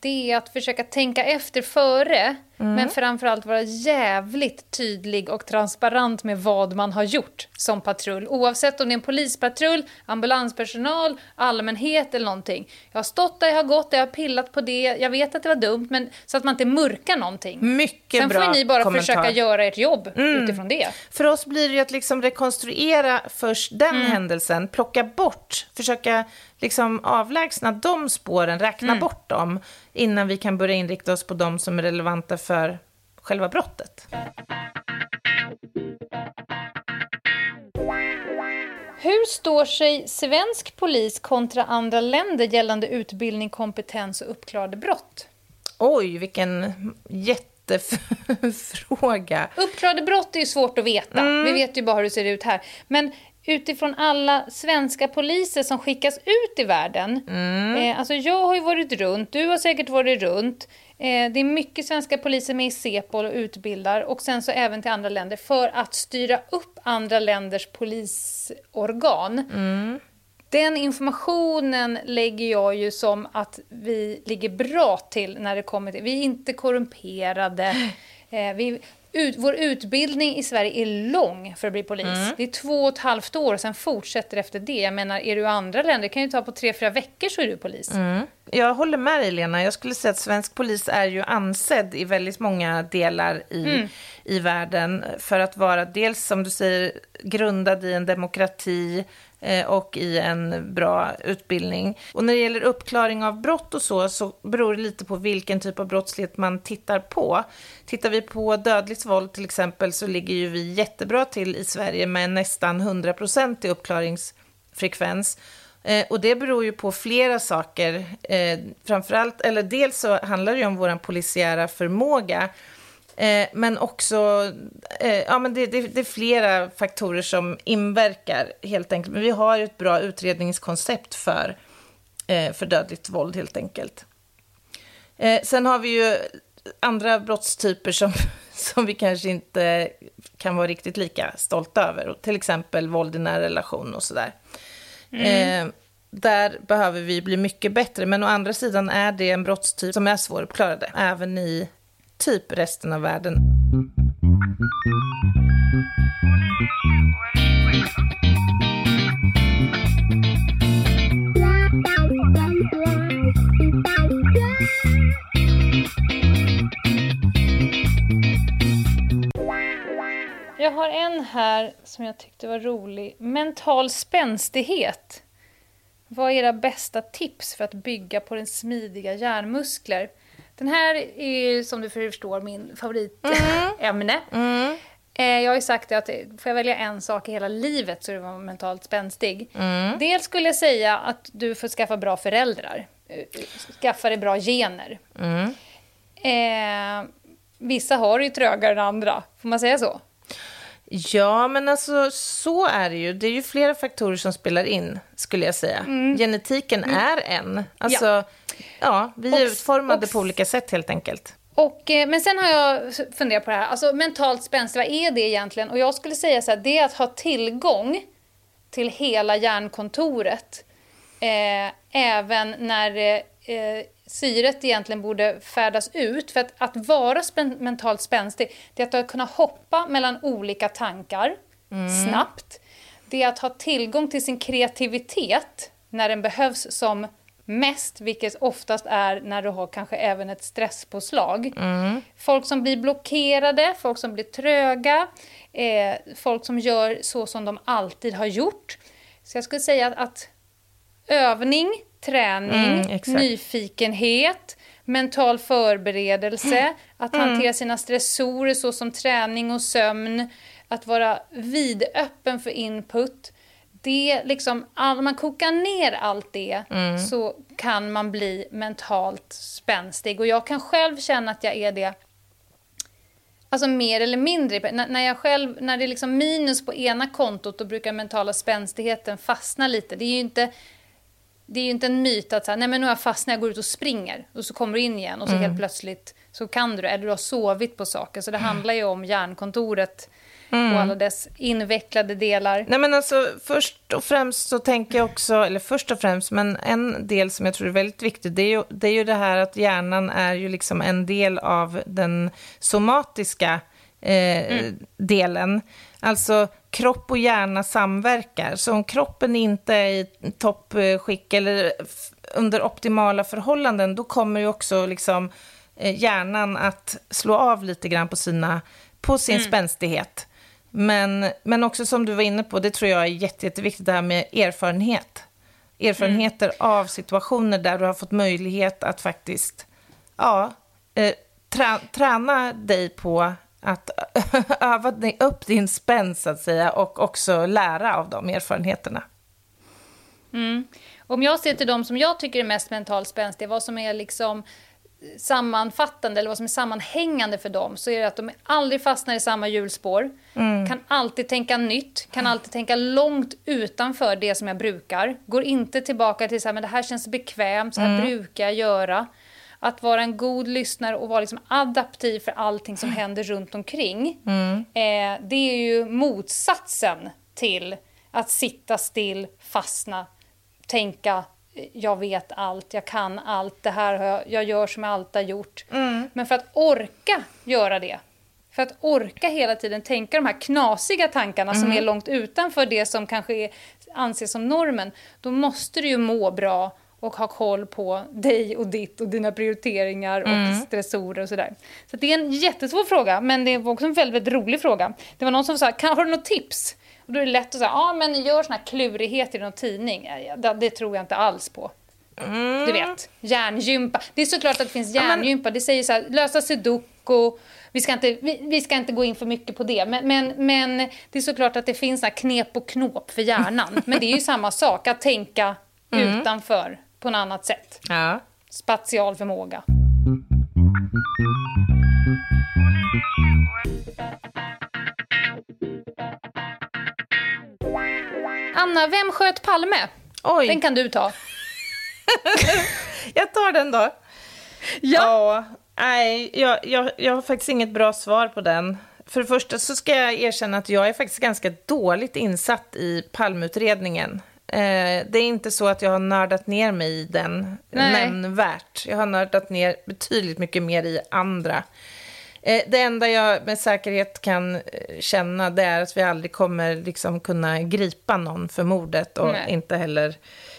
det är att försöka tänka efter före men framförallt vara jävligt tydlig och transparent med vad man har gjort som patrull. Oavsett om det är en polispatrull, ambulanspersonal, allmänhet eller någonting. Jag har stått där, jag har gått där, jag har pillat på det, jag vet att det var dumt men så att man inte murkar någonting. Mycket Sen bra får ni bara kommentar. försöka göra ert jobb utifrån det. För oss blir det ju att liksom rekonstruera först den händelsen, plocka bort, försöka liksom avlägsna de spåren, räkna bort dem, innan vi kan börja inrikta oss på de som är relevanta för själva brottet. Hur står sig svensk polis kontra andra länder gällande utbildning, kompetens och uppklarade brott? Oj, vilken jättefråga. Uppklarade brott är ju svårt att veta. Vi vet ju bara hur det ser ut här. Men utifrån alla svenska poliser som skickas ut i världen. Eh, alltså jag har ju varit runt, du har säkert varit runt. Eh, det är mycket svenska poliser med i Sepol och utbildar och sen så även till andra länder för att styra upp andra länders polisorgan. Den informationen lägger jag ju som att vi ligger bra till när det kommer till... Vi är inte korrumperade. Eh, vi, ut, vår utbildning i Sverige är lång för att bli polis. Det är två och ett halvt år och sen fortsätter efter det. Jag menar, är du i andra länder, det kan ju ta på tre, fyra veckor så är du polis. Jag håller med dig, Lena. Jag skulle säga att svensk polis är ju ansedd i väldigt många delar i, i världen för att vara dels, som du säger, grundad i en demokrati Eh, och i en bra utbildning. Och när det gäller uppklaring av brott och så, så beror det lite på vilken typ av brottslighet man tittar på. Tittar vi på dödligt våld till exempel så ligger ju vi jättebra till i Sverige med nästan 100% i uppklaringsfrekvens. Eh, och det beror ju på flera saker. Eh, framförallt, eller dels så handlar det ju om vår polisiära förmåga. Eh, men också, eh, ja men det, det, det är flera faktorer som inverkar helt enkelt. Men vi har ju ett bra utredningskoncept för, eh, för dödligt våld helt enkelt. Eh, sen har vi ju andra brottstyper som, som vi kanske inte kan vara riktigt lika stolta över. Till exempel våld i nära relation och sådär. Mm. Eh, där behöver vi bli mycket bättre. Men å andra sidan är det en brottstyp som är svåruppklarade, även i typ resten av världen. Jag har en här som jag tyckte var rolig. Mental spänstighet. Vad är era bästa tips för att bygga på den smidiga hjärnmuskler? Den här är som du förstår min favoritämne. Mm. Mm. Jag har ju sagt att får jag välja en sak i hela livet så är det vara mentalt spänstig. Mm. Dels skulle jag säga att du får skaffa bra föräldrar. Eh, skaffa dig bra gener. Mm. Eh, vissa har ju trögare än andra, får man säga så? Ja, men alltså så är det ju. Det är ju flera faktorer som spelar in, skulle jag säga. Mm. Genetiken mm. är en. Alltså, ja, ja vi är och, utformade och, på olika sätt helt enkelt. Och, eh, men sen har jag funderat på det här, alltså mentalt spänstig, vad är det egentligen? Och jag skulle säga så här, det är att ha tillgång till hela hjärnkontoret. Eh, även när eh, syret egentligen borde färdas ut. För att, att vara spän mentalt spänstig, det är att kunna hoppa mellan olika tankar mm. snabbt. Det är att ha tillgång till sin kreativitet när den behövs som mest, vilket oftast är när du har kanske även ett stresspåslag. Mm. Folk som blir blockerade, folk som blir tröga, eh, folk som gör så som de alltid har gjort. Så jag skulle säga att, att övning träning, mm, nyfikenhet, mental förberedelse, mm. att hantera sina stressorer såsom träning och sömn, att vara vidöppen för input. Det liksom, all, man kokar ner allt det mm. så kan man bli mentalt spänstig. Och jag kan själv känna att jag är det Alltså mer eller mindre. N när, jag själv, när det är liksom minus på ena kontot då brukar mentala spänstigheten fastna lite. Det är ju inte det är ju inte en myt att så här, nej men nu har jag fastnat, jag går ut och springer och så kommer du in igen och så mm. helt plötsligt så kan du eller du har sovit på saker. Så det mm. handlar ju om hjärnkontoret mm. och alla dess invecklade delar. Nej men alltså först och främst så tänker jag också, eller först och främst, men en del som jag tror är väldigt viktig, det är ju det, är ju det här att hjärnan är ju liksom en del av den somatiska eh, mm. delen. Alltså kropp och hjärna samverkar. Så om kroppen inte är i toppskick eller under optimala förhållanden, då kommer ju också liksom eh, hjärnan att slå av lite grann på, sina, på sin mm. spänstighet. Men, men också som du var inne på, det tror jag är jätte, jätteviktigt, det här med erfarenhet. Erfarenheter mm. av situationer där du har fått möjlighet att faktiskt ja, eh, trä, träna dig på att öva upp din spänst, så att säga, och också lära av de erfarenheterna. Mm. Om jag ser till de som jag tycker är mest mentalt spänstiga, vad som är liksom sammanfattande eller vad som är sammanhängande för dem så är det att de aldrig fastnar i samma hjulspår, mm. kan alltid tänka nytt, kan alltid tänka långt utanför det som jag brukar, går inte tillbaka till så här, men det här känns bekvämt, så här mm. brukar jag göra att vara en god lyssnare och vara liksom adaptiv för allting som händer runt omkring. Mm. Eh, det är ju motsatsen till att sitta still, fastna, tänka jag vet allt, jag kan allt, det här jag, jag gör som jag alltid har gjort. Mm. Men för att orka göra det, för att orka hela tiden tänka de här knasiga tankarna mm. som är långt utanför det som kanske är, anses som normen, då måste du ju må bra och ha koll på dig och ditt och dina prioriteringar och mm. stressorer och sådär. Så det är en jättesvår fråga, men det är också en väldigt, väldigt rolig fråga. Det var någon som sa, kan, har du något tips? Och då är det lätt att säga, ja men gör såna här klurigheter i någon tidning. Det, det tror jag inte alls på. Mm. Du vet, hjärngympa. Det är såklart att det finns hjärngympa. Det säger så här, lösa sudoku. Vi ska, inte, vi, vi, ska inte gå in för mycket på det. Men, men, men det är såklart att det finns så knep och knåp för hjärnan. men det är ju samma sak, att tänka mm. utanför på något annat sätt. Ja. Spatial förmåga. Anna, vem sköt Palme? Oj. Den kan du ta. jag tar den då. Ja. Nej, jag, jag, jag har faktiskt inget bra svar på den. För det första så ska jag erkänna att jag är faktiskt ganska dåligt insatt i palmutredningen. Eh, det är inte så att jag har nördat ner mig i den Nej. nämnvärt. Jag har nördat ner betydligt mycket mer i andra. Eh, det enda jag med säkerhet kan eh, känna det är att vi aldrig kommer liksom kunna gripa någon för mordet och Nej. inte heller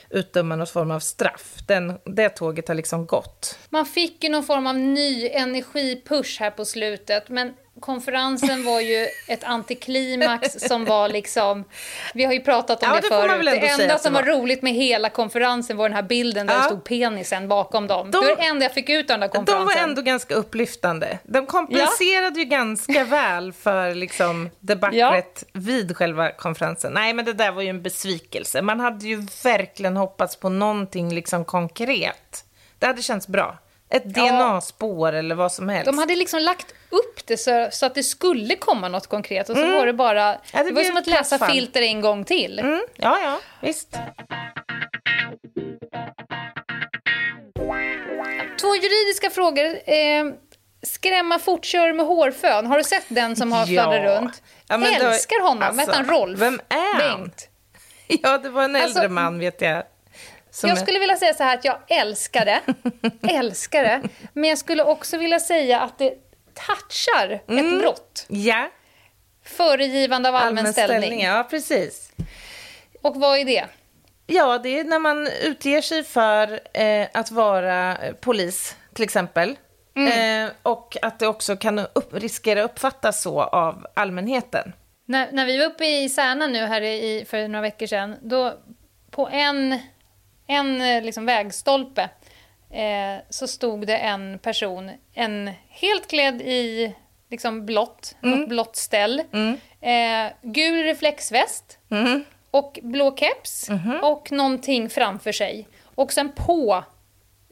utdöma någon form av straff. Den, det tåget har liksom gått. Man fick ju någon form av ny energipush här på slutet, men konferensen var ju ett antiklimax som var liksom... Vi har ju pratat om Ja, det, det förut. Det enda som var roligt med hela konferensen var den här bilden där Ja. det stod penisen bakom dem. De- det var det enda jag fick ut av den här De konferensen. var ändå ganska upplyftande. De kompenserade ju ganska väl för liksom, debaclet vid själva konferensen. Nej, men det där var ju en besvikelse. Man hade ju verkligen hoppats på någonting liksom konkret. Det hade känts bra. Ett Ja. DNA-spår eller vad som helst. De hade liksom lagt upp det så, så att det skulle komma något konkret och så var det bara... Mm. Ja, det det, var som att läsa plattfall. filter en gång till. Mm, ja, ja, visst. Två juridiska frågor. Eh, skrämma fortkörare med hårfön. Har du sett den som har Ja. runt? Ja, men då- Älskar honom. alltså, han? Rolf? vem är han? Bengt. Ja, det var en äldre Alltså, man, vet jag. Som Jag är- skulle vilja säga så här att jag älskar det. älskar det. Men jag skulle också vilja säga att det touchar Mm. ett brott. Ja, Föregivande av allmän, ställning. Ja, precis. Och vad är det? Ja, det är när man utger sig för eh, att vara eh, polis, till exempel. Mm. Eh, och att det också kan upp, riskera uppfattas så av allmänheten. När, när vi var uppe i Särna nu här i, för några veckor sedan, då på en, en eh, liksom vägstolpe eh, så stod det en person, en helt klädd i liksom blått, något blått ställ, eh, gul reflexväst och blå keps och någonting framför sig. Och sen på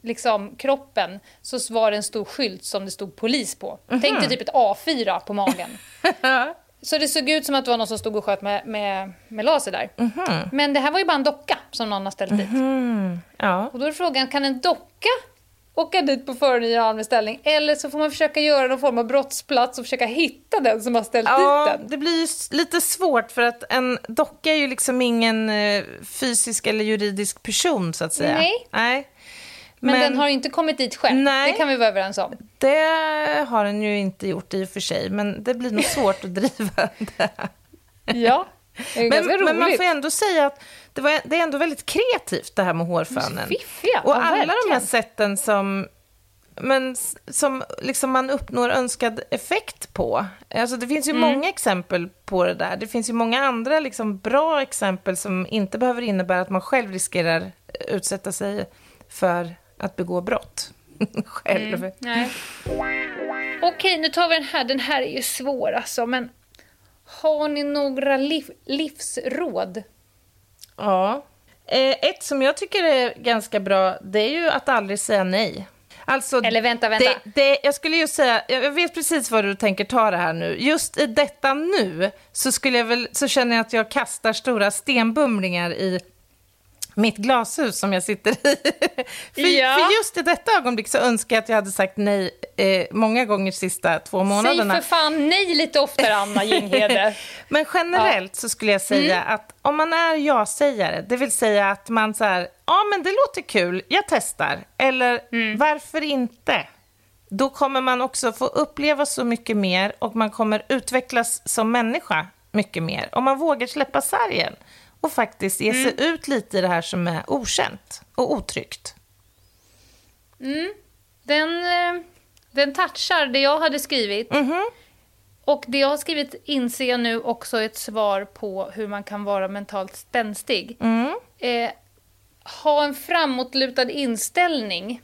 liksom, kroppen så var det en stor skylt som det stod polis på. Tänk dig typ ett A4 på magen. Så det såg ut som att det var någon som stod och sköt med, med, med laser där. Men det här var ju bara en docka som någon har ställt dit. Ja. Och då är frågan, kan en docka åka dit på föregivande allmän ställning? Eller så får man försöka göra någon form av brottsplats och försöka hitta den som har ställt Ja, dit den. det blir lite svårt för att en docka är ju liksom ingen eh, fysisk eller juridisk person så att säga. Nej. Nej. Men, den har inte kommit dit själv. Nej. Det kan vi vara överens om. Det har den ju inte gjort i och för sig, men det blir nog svårt att driva det. Ja, det är Men, roligt. men man får ändå säga att det, var, det är ändå väldigt kreativt det här med hårfönen. Fiffiga, Och ja, alla de här sätten som, men, som liksom man uppnår önskad effekt på. Alltså det finns ju Mm. många exempel på det där. Det finns ju många andra liksom bra exempel som inte behöver innebära att man själv riskerar utsätta sig för att begå brott. själv. Mm. Nej. Okej, nu tar vi den här. Den här är ju svår alltså, men har ni några liv, livsråd? Ja. Eh, ett som jag tycker är ganska bra, det är ju att aldrig säga nej. Alltså, Eller vänta, vänta. Det, det, jag skulle ju säga, jag vet precis vad du tänker ta det här nu. Just i detta nu så, skulle jag väl, så känner jag att jag kastar stora stenbumlingar i mitt glashus som jag sitter i. för, Ja. för just i detta ögonblick så önskar jag att jag hade sagt nej eh, många gånger de sista två månaderna. Säg för fan nej lite oftare, Anna Jinghede. Men generellt så skulle jag säga att om man är ja-sägare, det vill säga att man så här, ja men det låter kul, jag testar, eller varför inte? Då kommer man också få uppleva så mycket mer och man kommer utvecklas som människa mycket mer. Om man vågar släppa sargen och faktiskt ge sig ut lite i det här som är okänt och otryggt. Den, eh, den touchar det jag hade skrivit. Och det jag har skrivit inser jag nu också är ett svar på hur man kan vara mentalt spänstig. Eh, ha en framåtlutad inställning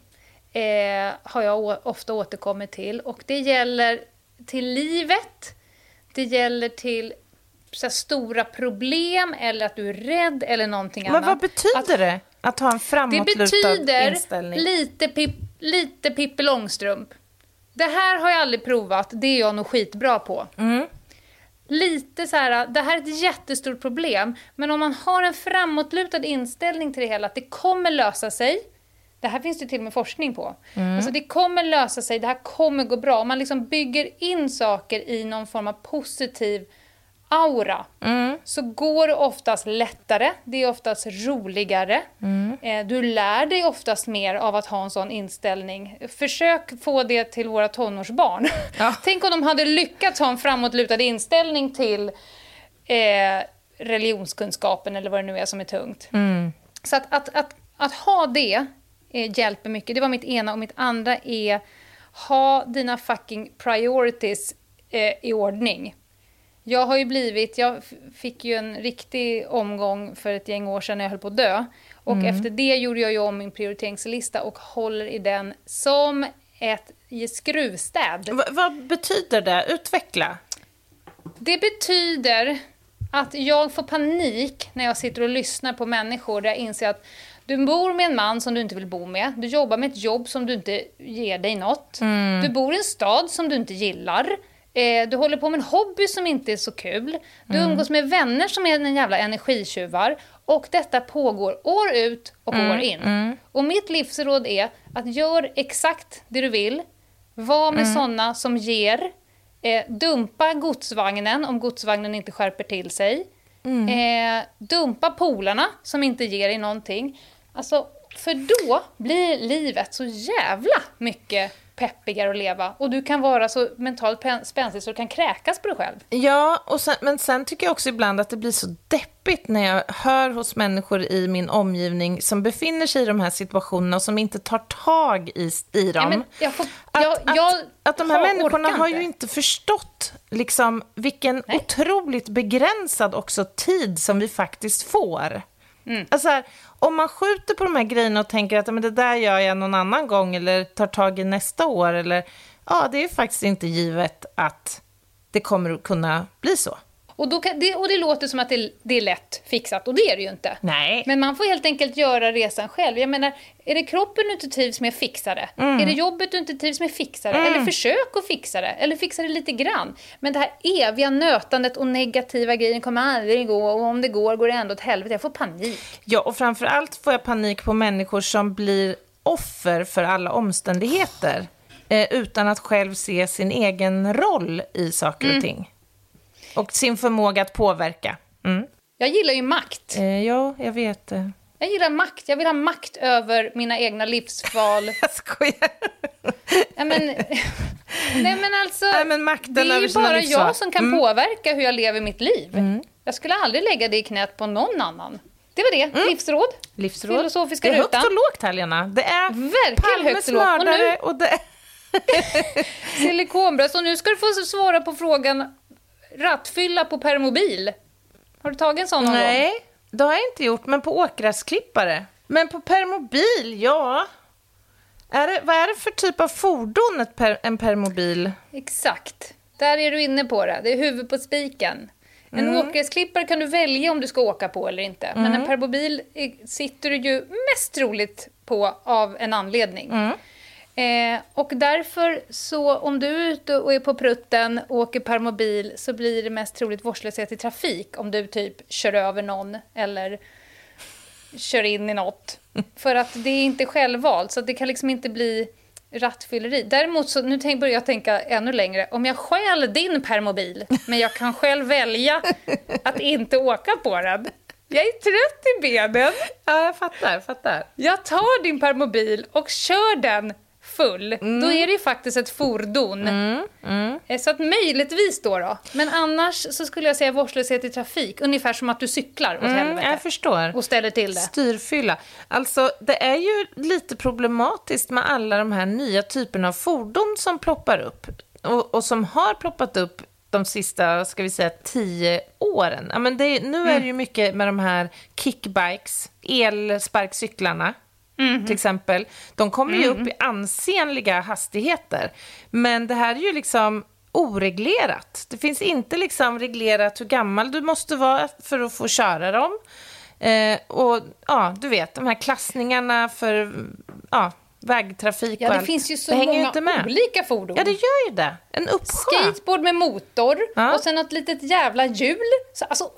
eh, har jag ofta återkommit till. Och det gäller till livet, det gäller till så stora problem eller att du är rädd eller någonting Men annat. vad betyder Att- det att ha en det framåtlutad betyder inställning? lite, pip, lite Pippi Långstrump. Det här har jag aldrig provat, det är jag nog skitbra på. Mm. Lite så här, det här är ett jättestort problem, men om man har en framåtlutad inställning till det hela, att det kommer lösa sig, Det här finns det till och med forskning på. Alltså det kommer lösa sig, det här kommer gå bra. Om man liksom bygger in saker i någon form av positiv aura så går det oftast lättare, det är oftast roligare. Eh, Du lär dig oftast mer av att ha en sån inställning. Försök få det till våra tonårsbarn. Ja. Tänk om de hade lyckats ha en framåtlutad inställning till eh, religionskunskapen eller vad det nu är som är tungt. Så att, att, att, att ha det eh, hjälper mycket. Det var mitt ena och mitt andra är ha dina fucking priorities eh, i ordning. Jag har ju blivit, jag fick ju en riktig omgång för ett gäng år sedan när jag höll på att dö. Och efter det gjorde jag ju om min prioriteringslista och håller i den som ett skruvstäd. Va, vad betyder det? Utveckla. Det betyder att jag får panik när jag sitter och lyssnar på människor där jag inser att du bor med en man som du inte vill bo med, du jobbar med ett jobb som du inte ger dig något, du bor i en stad som du inte gillar, eh, du håller på med en hobby som inte är så kul, du umgås med vänner som är en jävla energitjuvar. Och detta pågår år ut och år in. Och mitt livsråd är att gör exakt det du vill, var med sådana som ger, Eh, dumpa godsvagnen om godsvagnen inte skärper till sig. Eh, dumpa polarna som inte ger dig någonting. Alltså, för då blir livet så jävla mycket peppigare att leva. Och du kan vara så mentalt spänstig så du kan kräkas på dig själv. Ja, och sen, men sen tycker jag också ibland att det blir så deppigt när jag hör hos människor i min omgivning som befinner sig i de här situationerna och som inte tar tag i, i dem. Men jag får, Att, jag, att, jag att de här har- människorna har ju inte förstått liksom, vilken Nej. otroligt begränsad också tid som vi faktiskt får. Mm. Alltså här, om man skjuter på de här grejerna och tänker att men det där gör jag någon annan gång eller tar tag i nästa år, eller, ja, det är faktiskt inte givet att det kommer att kunna bli så. Och, då kan, det, och det låter som att det, det är lätt fixat, och det är det ju inte. Nej. Men man får helt enkelt göra resan själv. Jag menar, är det kroppen du inte trivs med, fixa det. Mm. Är det jobbet du inte trivs med, fixa det. Eller försök att fixa det. Eller fixa det lite grann. Men det här eviga nötandet och negativa grejen kommer aldrig gå och om det går, går det ändå åt helvete. Jag får panik. Ja, och framför allt får jag panik på människor som blir offer för alla omständigheter eh, utan att själv se sin egen roll i saker och ting. Och sin förmåga att påverka. Mm. Jag gillar ju makt. Eh, ja, jag vet. eh. Jag gillar makt. Jag vill ha makt över mina egna livsval. Jag skojar. Ja, men, nej men alltså, Nej, men makten det är ju bara livsval. jag som kan Mm. påverka hur jag lever mitt liv. Jag skulle aldrig lägga det i knät på någon annan. Det var det, livsråd. Livsråd. Filosofiska det är högt rutan. och lågt, Helena. Det är Verkligen högt och lågt. Och nu- och det... Silikonbröst. Och nu ska du få svara på frågan rattfylla på permobil. Har du tagit en sån någon gång? Nej, det har jag inte gjort, men på åkgräsklippare. Men på permobil, ja. Är det, vad är det för typ av fordon per, en permobil? Exakt. Där är du inne på det. Det är huvudet på spiken. En Mm. åkgräsklippare kan du välja om du ska åka på eller inte. Men Mm. en permobil är- sitter du ju mest troligt på av en anledning. Mm. Eh, och därför så om du är ute och är på prutten och åker permobil så blir det mest troligt vårdslöshet i trafik om du typ kör över någon eller kör in i något. För att det är inte självvalt, så det kan liksom inte bli rattfylleri. Däremot så, nu tänk, börjar jag tänka ännu längre. Om jag stjäl din permobil, men jag kan själv välja att inte åka på den. Jag är trött i benen. Ja, jag fattar, fattar. Jag tar din permobil och kör den full. Då är det ju faktiskt ett fordon. Eh, Så att möjligtvis då, då. Men annars så skulle jag säga vårdslöshet i trafik. Ungefär som att du cyklar åt Mm, helvete. jag förstår. Och ställer till det. Styrfylla. Alltså, det är ju lite problematiskt med alla de här nya typerna av fordon som ploppar upp. Och, och som har ploppat upp de sista, ska vi säga, tio åren. Ja, men det, nu är det ju mycket med de här kickbikes, elsparkcyklarna. Till exempel. De kommer ju upp i ansenliga hastigheter. Men det här är ju liksom oreglerat. Det finns inte liksom reglerat hur gammal du måste vara för att få köra dem. Eh, och ja, du vet, de här klassningarna för ja, vägtrafik Ja, och det allt. finns ju så det ju många med. olika fordon. Ja, det gör ju det. En uppsjö. Skateboard med motor Ja. och sen något litet jävla hjul. Så, alltså,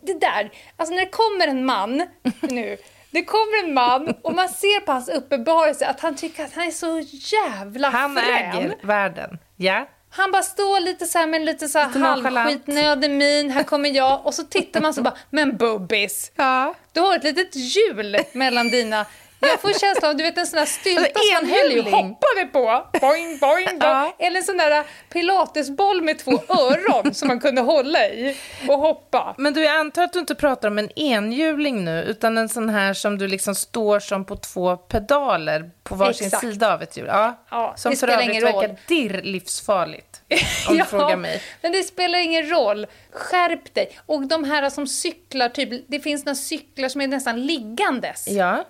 det där. Alltså när det kommer en man nu Det kommer en man och man ser på hans uppenbarelse att han tycker att han är så jävla Han frän. äger världen. Ja. Han bara står lite så här med en lite så här halvskitnödig min. Här kommer jag. Och så tittar man så bara, men Bubbis. ja. Du har ett litet hjul mellan dina... Jag får känslan av du vet, en sån där stylta Alltså, som man höll enhjuling. hoppade på. Boing, boing, boing. Ja. Eller en sån där pilatesboll med två öron som man kunde hålla i och hoppa. Men du, jag antar att du inte pratar om en enhjuling nu, utan en sån här som du liksom står som på två pedaler på varsin Exakt. sida av ett hjul. Ja, Ja, som det för spelar övrigt ingen roll. verkar dirr livsfarligt, om du frågar mig. men det spelar ingen roll. Skärp dig. Och de här som cyklar, typ, det finns några cyklar som är nästan liggandes. Ja.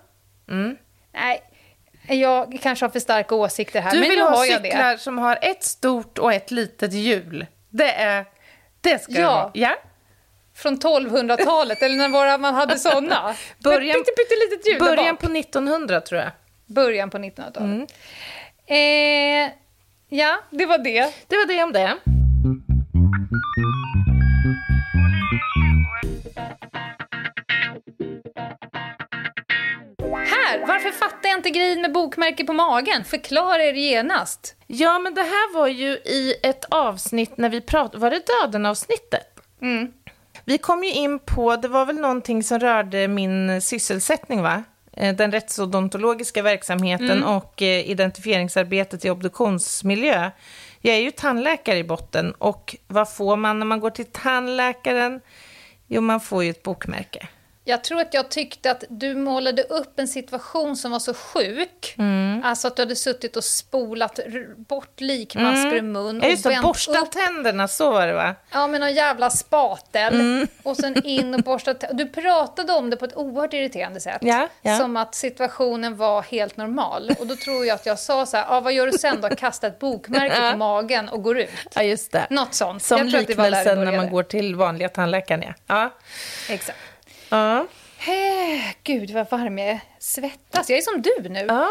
Nej, jag kanske har för starka åsikter här, Du men vill nu ha har jag det. cyklar som har ett stort och ett litet hjul. Det är... Det ska Ja. vara. Ja. Från 1200-talet, eller när var man hade såna? Början- Pytte, hjul Början på 1900, tror jag. Början på 1900-talet. Mm. Eh, ja, det var det. Det var det om det. Här! Varför fattar jag inte grejen med bokmärke på magen? Förklara er genast. Ja, men det här var ju i ett avsnitt när vi pratade... Var det döden-avsnittet? Mm. Vi kom ju in på, det var väl någonting som rörde min sysselsättning, va? Eh, Den rättsodontologiska verksamheten Mm. och eh, identifieringsarbetet i obduktionsmiljö. Jag är ju tandläkare i botten och vad får man när man går till tandläkaren? Jo, man får ju ett bokmärke. Jag tror att jag tyckte att du målade upp en situation som var så sjuk. Mm. Alltså att du hade suttit och spolat bort likmasker mun Mm. Ja, just och det, vänt borsta upp tänderna, så var det va? Ja, med någon jävla spatel. Mm. Och sen in och borsta tä- Du pratade om det på ett oerhört irriterande sätt. Ja, ja. Som att situationen var helt normal. Och då tror jag att jag sa så här, ah, vad gör du sen då? Kasta ett bokmärke på magen och går ut. Ja, just det. Något sånt. Som jag det det liknelsen när man går till vanliga tandläkaren, ja. ja. Exakt. Ja. Eh, Gud, vad varm jag är. Svettas. Jag är som du nu. ja.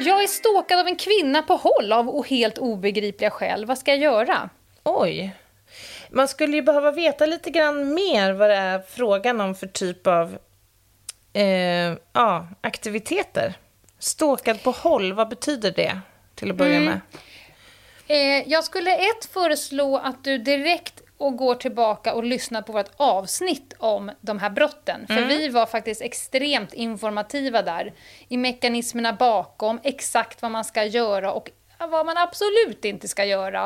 Jag är stalkad av en kvinna på håll av helt obegripliga skäl. Vad ska jag göra? Oj. Man skulle ju behöva veta lite grann mer vad det är frågan om för typ av eh, ja, aktiviteter. Ståkad på håll, vad betyder det till att börja Mm. med? Eh, jag skulle ett föreslå att du direkt och går tillbaka och lyssnar på vårt avsnitt om de här brotten. För vi var faktiskt extremt informativa där. I mekanismerna bakom, exakt vad man ska göra och vad man absolut inte ska göra.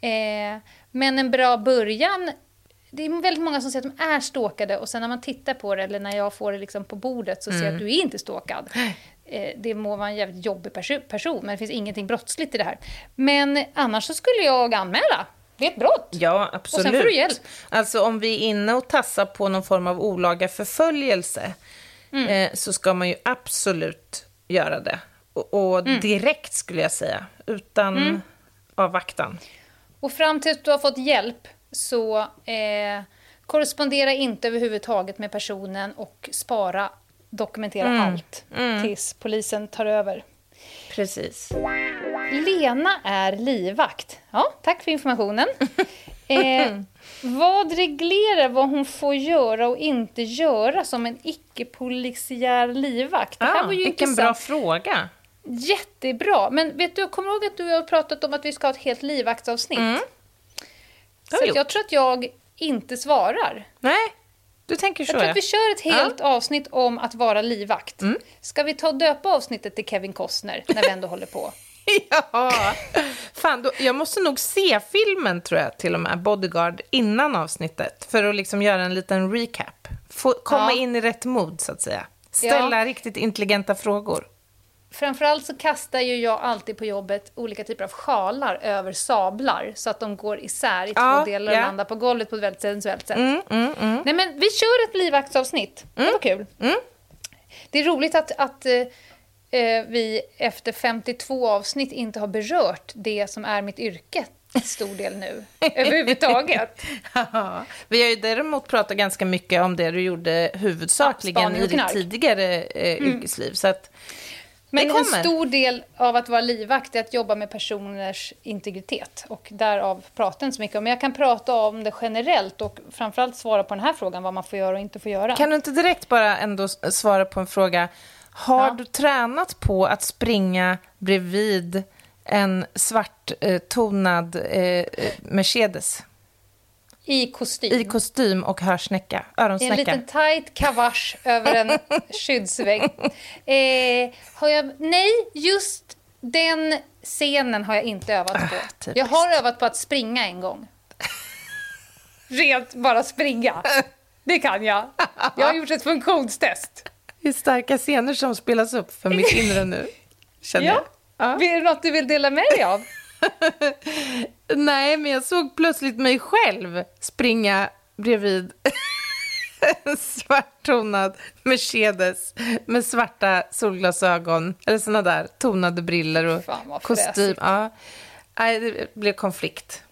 Eh, men en bra början det är väldigt många som säger att de är ståkade och sen när man tittar på det eller när jag får det liksom på bordet så ser jag att du är inte ståkad. Eh, det må vara en jävligt jobbig perso- person men det finns ingenting brottsligt i det här. Men annars så skulle jag anmäla. Det är ett brott. Ja, absolut. Och sen får du hjälp. Alltså om vi är inne och tassar på någon form av olaga förföljelse Mm. eh, så ska man ju absolut göra det. Och, och Mm. direkt skulle jag säga, utan avvaktan. Och fram tills du har fått hjälp så eh, korrespondera inte överhuvudtaget med personen och spara, dokumentera allt tills polisen tar över. Precis. Lena är livvakt. Ja, tack för informationen. Eh, vad reglerar vad hon får göra och inte göra som en icke-polisiär livvakt? Det här Ah, var ju vilken bra intressant. fråga. Jättebra. Men vet du, kommer ihåg att du har pratat om att vi ska ha ett helt livvaktsavsnitt. Mm. Så jag gjort. tror att jag inte svarar. Nej, du tänker så Jag tror ja. att vi kör ett helt avsnitt om att vara livvakt. Mm. Ska vi ta och döpa avsnittet till Kevin Costner när vi ändå håller på? Ja, fan, då, jag måste nog se filmen tror jag till och med, Bodyguard, innan avsnittet. För att liksom göra en liten recap. Få, komma Ja. in i rätt mod så att säga. Ställa riktigt intelligenta frågor. Framförallt så kastar ju jag alltid på jobbet olika typer av sjalar över sablar så att de går isär i Ja, två delar ja. och landar på golvet på ett väldigt sensuellt sätt. Mm, mm, mm. Nej men vi kör ett livvaktsavsnitt. Det var kul. Mm. Det är roligt att, att eh, vi efter 52 avsnitt inte har berört det som är mitt yrke till stor del nu. överhuvudtaget. Ja, Vi har ju däremot pratat ganska mycket om det du gjorde huvudsakligen Ja, i ditt tidigare eh, yrkesliv. Så att, Men en stor del av att vara livvakt är att jobba med personers integritet. Och därav pratar jag inte så mycket om. Men jag kan prata om det generellt och framförallt svara på den här frågan, vad man får göra och inte får göra. Kan du inte direkt bara ändå svara på en fråga? Har Ja. du tränat på att springa bredvid en svarttonad eh, eh, Mercedes I kostym. i kostym och hörsnäcka, I en öronsnäcka? liten tight kavasch över en skyddsvägg. Eh, har jag, nej, just den scenen har jag inte övat på. typiskt. jag har övat på att springa en gång. Rent bara springa. Det kan jag. Jag har gjort ett funktionstest. Det är starka scener som spelas upp för mitt inre nu, känner Ja. jag. Ja. Är det något du vill dela med dig av? Nej, men jag såg plötsligt mig själv springa bredvid en svarttonad Mercedes med svarta solglasögon, eller såna där tonade briller och Fan, kostym. Ja. Nej, det blev konflikt.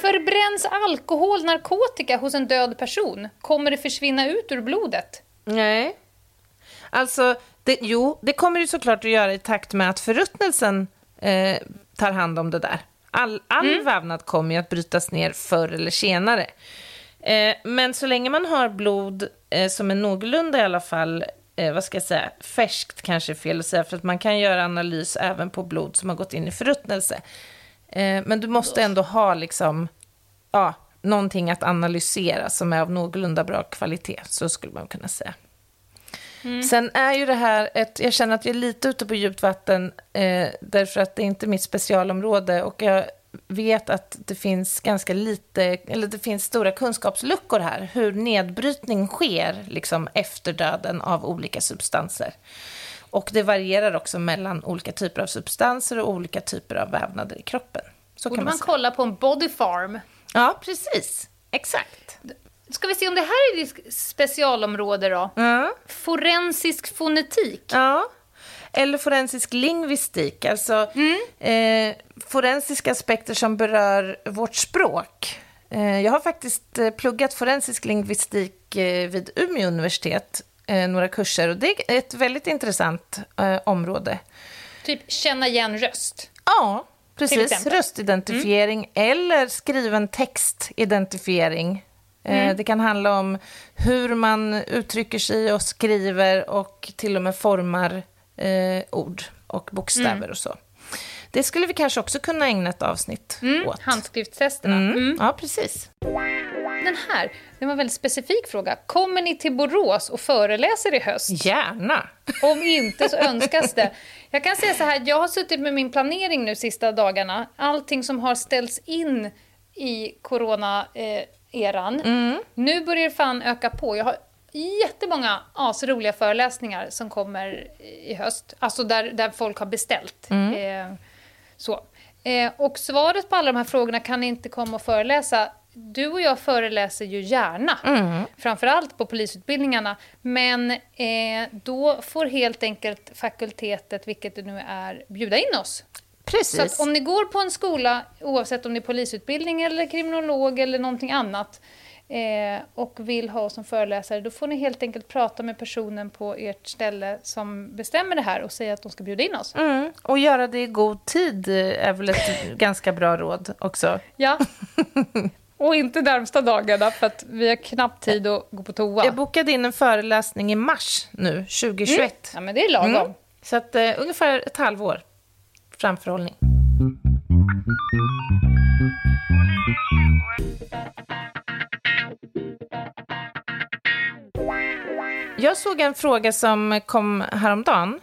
Förbränns alkohol, narkotika hos en död person? Kommer det försvinna ut ur blodet? Nej. Alltså, det, jo, det kommer det såklart att göra i takt med att förruttnelsen eh, tar hand om det där. All, all vävnad kommer ju att brytas ner förr eller senare. Eh, men så länge man har blod eh, som är någorlunda i alla fall, eh, vad ska jag säga, färskt kanske är fel att säga, för att man kan göra analys även på blod som har gått in i förruttnelse. Eh, men du måste ändå ha liksom, ja, någonting att analysera som är av någorlunda bra kvalitet, så skulle man kunna säga. Sen är ju det här ett, jag känner att jag är lite ute på djupt vatten eh, därför att det är inte mitt specialområde och jag vet att det finns ganska lite, eller det finns stora kunskapsluckor här, hur nedbrytning sker liksom efter döden av olika substanser. Och det varierar också mellan olika typer av substanser och olika typer av vävnader i kroppen. Så Borde kan man man kolla på en body farm? Ja, precis. Exakt. Ska vi se om det här är ditt specialområde då? Ja. Forensisk fonetik. Ja, eller forensisk lingvistik, alltså eh, forensiska aspekter som berör vårt språk. Eh, jag har faktiskt eh, pluggat forensisk lingvistik eh, vid Umeå universitet, eh, några kurser, och det är ett väldigt intressant eh, område. Typ känna igen röst. Ja, precis. Röstidentifiering eller skriven textidentifiering. Eh, Det kan handla om hur man uttrycker sig och skriver och till och med formar eh, ord och bokstäver och så. Det skulle vi kanske också kunna ägna ett avsnitt åt. Handskrifttestesterna. Mm. Mm. Ja, precis. Den här, det var en väldigt specifik fråga. Kommer ni till Borås och föreläser i höst? Gärna. Om inte så önskas det. Jag kan säga så här, jag har suttit med min planering nu sista dagarna. Allting som har ställts in i corona-eran. Nu börjar det fan öka på. Jag har jättemånga asroliga föreläsningar som kommer i höst. Alltså där, där folk har beställt. Eh, så. Eh, och svaret på alla de här frågorna kan ni inte komma och föreläsa. Du och jag föreläser ju gärna, framförallt på polisutbildningarna. Men eh, då får helt enkelt fakultetet, vilket det nu är, bjuda in oss. Precis. Så om ni går på en skola, oavsett om det är polisutbildning eller kriminolog eller någonting annat, eh, och vill ha oss som föreläsare, då får ni helt enkelt prata med personen på ert ställe som bestämmer det här och säga att de ska bjuda in oss. Mm. Och göra det i god tid är väl ett ganska bra råd också. Ja. Och inte närmsta dagarna, för att vi har knappt tid att gå på toa. Jag bokade in en föreläsning i mars nu, 2021. Ja, men det är lagom. Mm. Så att, eh, ungefär ett halvår framförhållning. Jag såg en fråga som kom häromdagen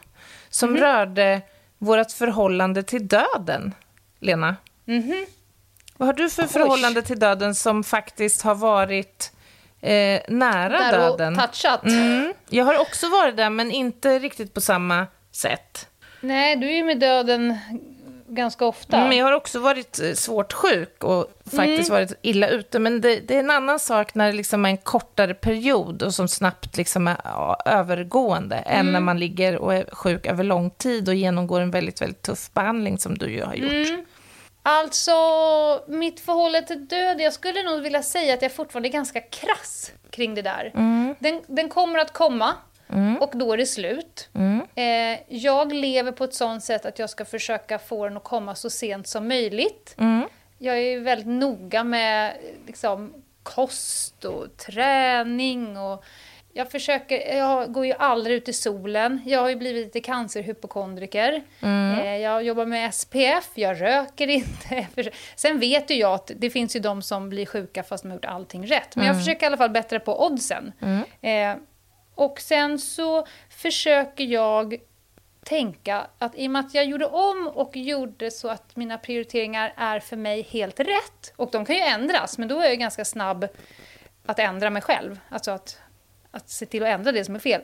som rörde vårt förhållande till döden, Lena. Vad har du för förhållande till döden som faktiskt har varit eh, nära Där och döden? touchat. Mm. Jag har också varit där, men inte riktigt på samma sätt. Nej, du är ju med döden ganska ofta. Men jag har också varit eh, svårt sjuk och faktiskt varit illa ute. Men det, det är en annan sak när det liksom är en kortare period och som snabbt liksom är ja, övergående än när man ligger och är sjuk över lång tid och genomgår en väldigt, väldigt tuff behandling som du ju har gjort. Alltså, mitt förhållande till död, jag skulle nog vilja säga att jag fortfarande är ganska krass kring det där. Den, den kommer att komma. och då är det slut. Eh, jag lever på ett sånt sätt att jag ska försöka få den att komma så sent som möjligt. Jag är väldigt noga med liksom, kost och träning och jag försöker, jag går ju aldrig ut i solen. Jag har ju blivit lite cancerhypokondriker. Eh, jag jobbar med SPF, jag röker inte. Sen vet ju jag att det finns ju de som blir sjuka fast de har gjort allting rätt. Men jag försöker i alla fall bättra på oddsen. Eh, och sen så försöker jag tänka att i och med att jag gjorde om och gjorde så att mina prioriteringar är för mig helt rätt, och de kan ju ändras, men då är jag ganska snabb att ändra mig själv. Alltså att, att se till att ändra det som är fel.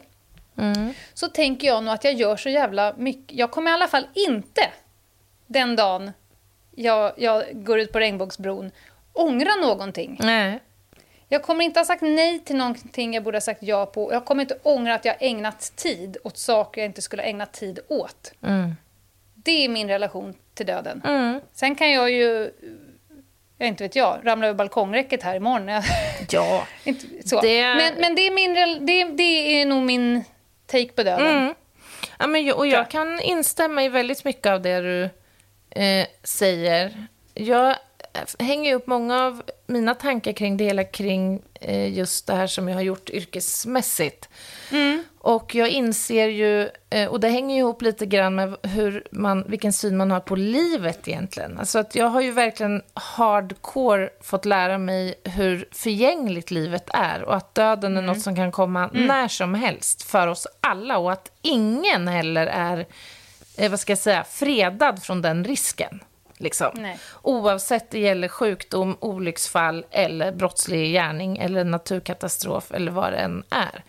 Så tänker jag nog att jag gör så jävla mycket. Jag kommer i alla fall inte den dagen jag, jag går ut på regnbågsbron ångra någonting. Nej. Jag kommer inte ha sagt nej till någonting jag borde ha sagt ja på. Jag kommer inte ångra att jag ägnat tid åt saker jag inte skulle ha ägnat tid åt. Det är min relation till döden. Sen kan jag ju, jag inte vet jag, ramla över balkongräcket här imorgon. Ja. inte, så. Det- Men, men det, är min, det, det är nog min take på döden. Ja, men och jag kan instämma i väldigt mycket av det du eh, säger. Jag hänger upp många av mina tankar kring det hela kring eh, just det här som jag har gjort yrkesmässigt. Och jag inser ju, eh, och det hänger ihop lite grann med hur man, vilken syn man har på livet egentligen. Alltså att jag har ju verkligen hardcore fått lära mig hur förgängligt livet är och att döden är något som kan komma när som helst för oss alla och att ingen heller är, eh, vad ska jag säga, fredad från den risken. Liksom. Nej. Oavsett det gäller sjukdom, olycksfall eller brottslig gärning eller naturkatastrof eller vad det än är.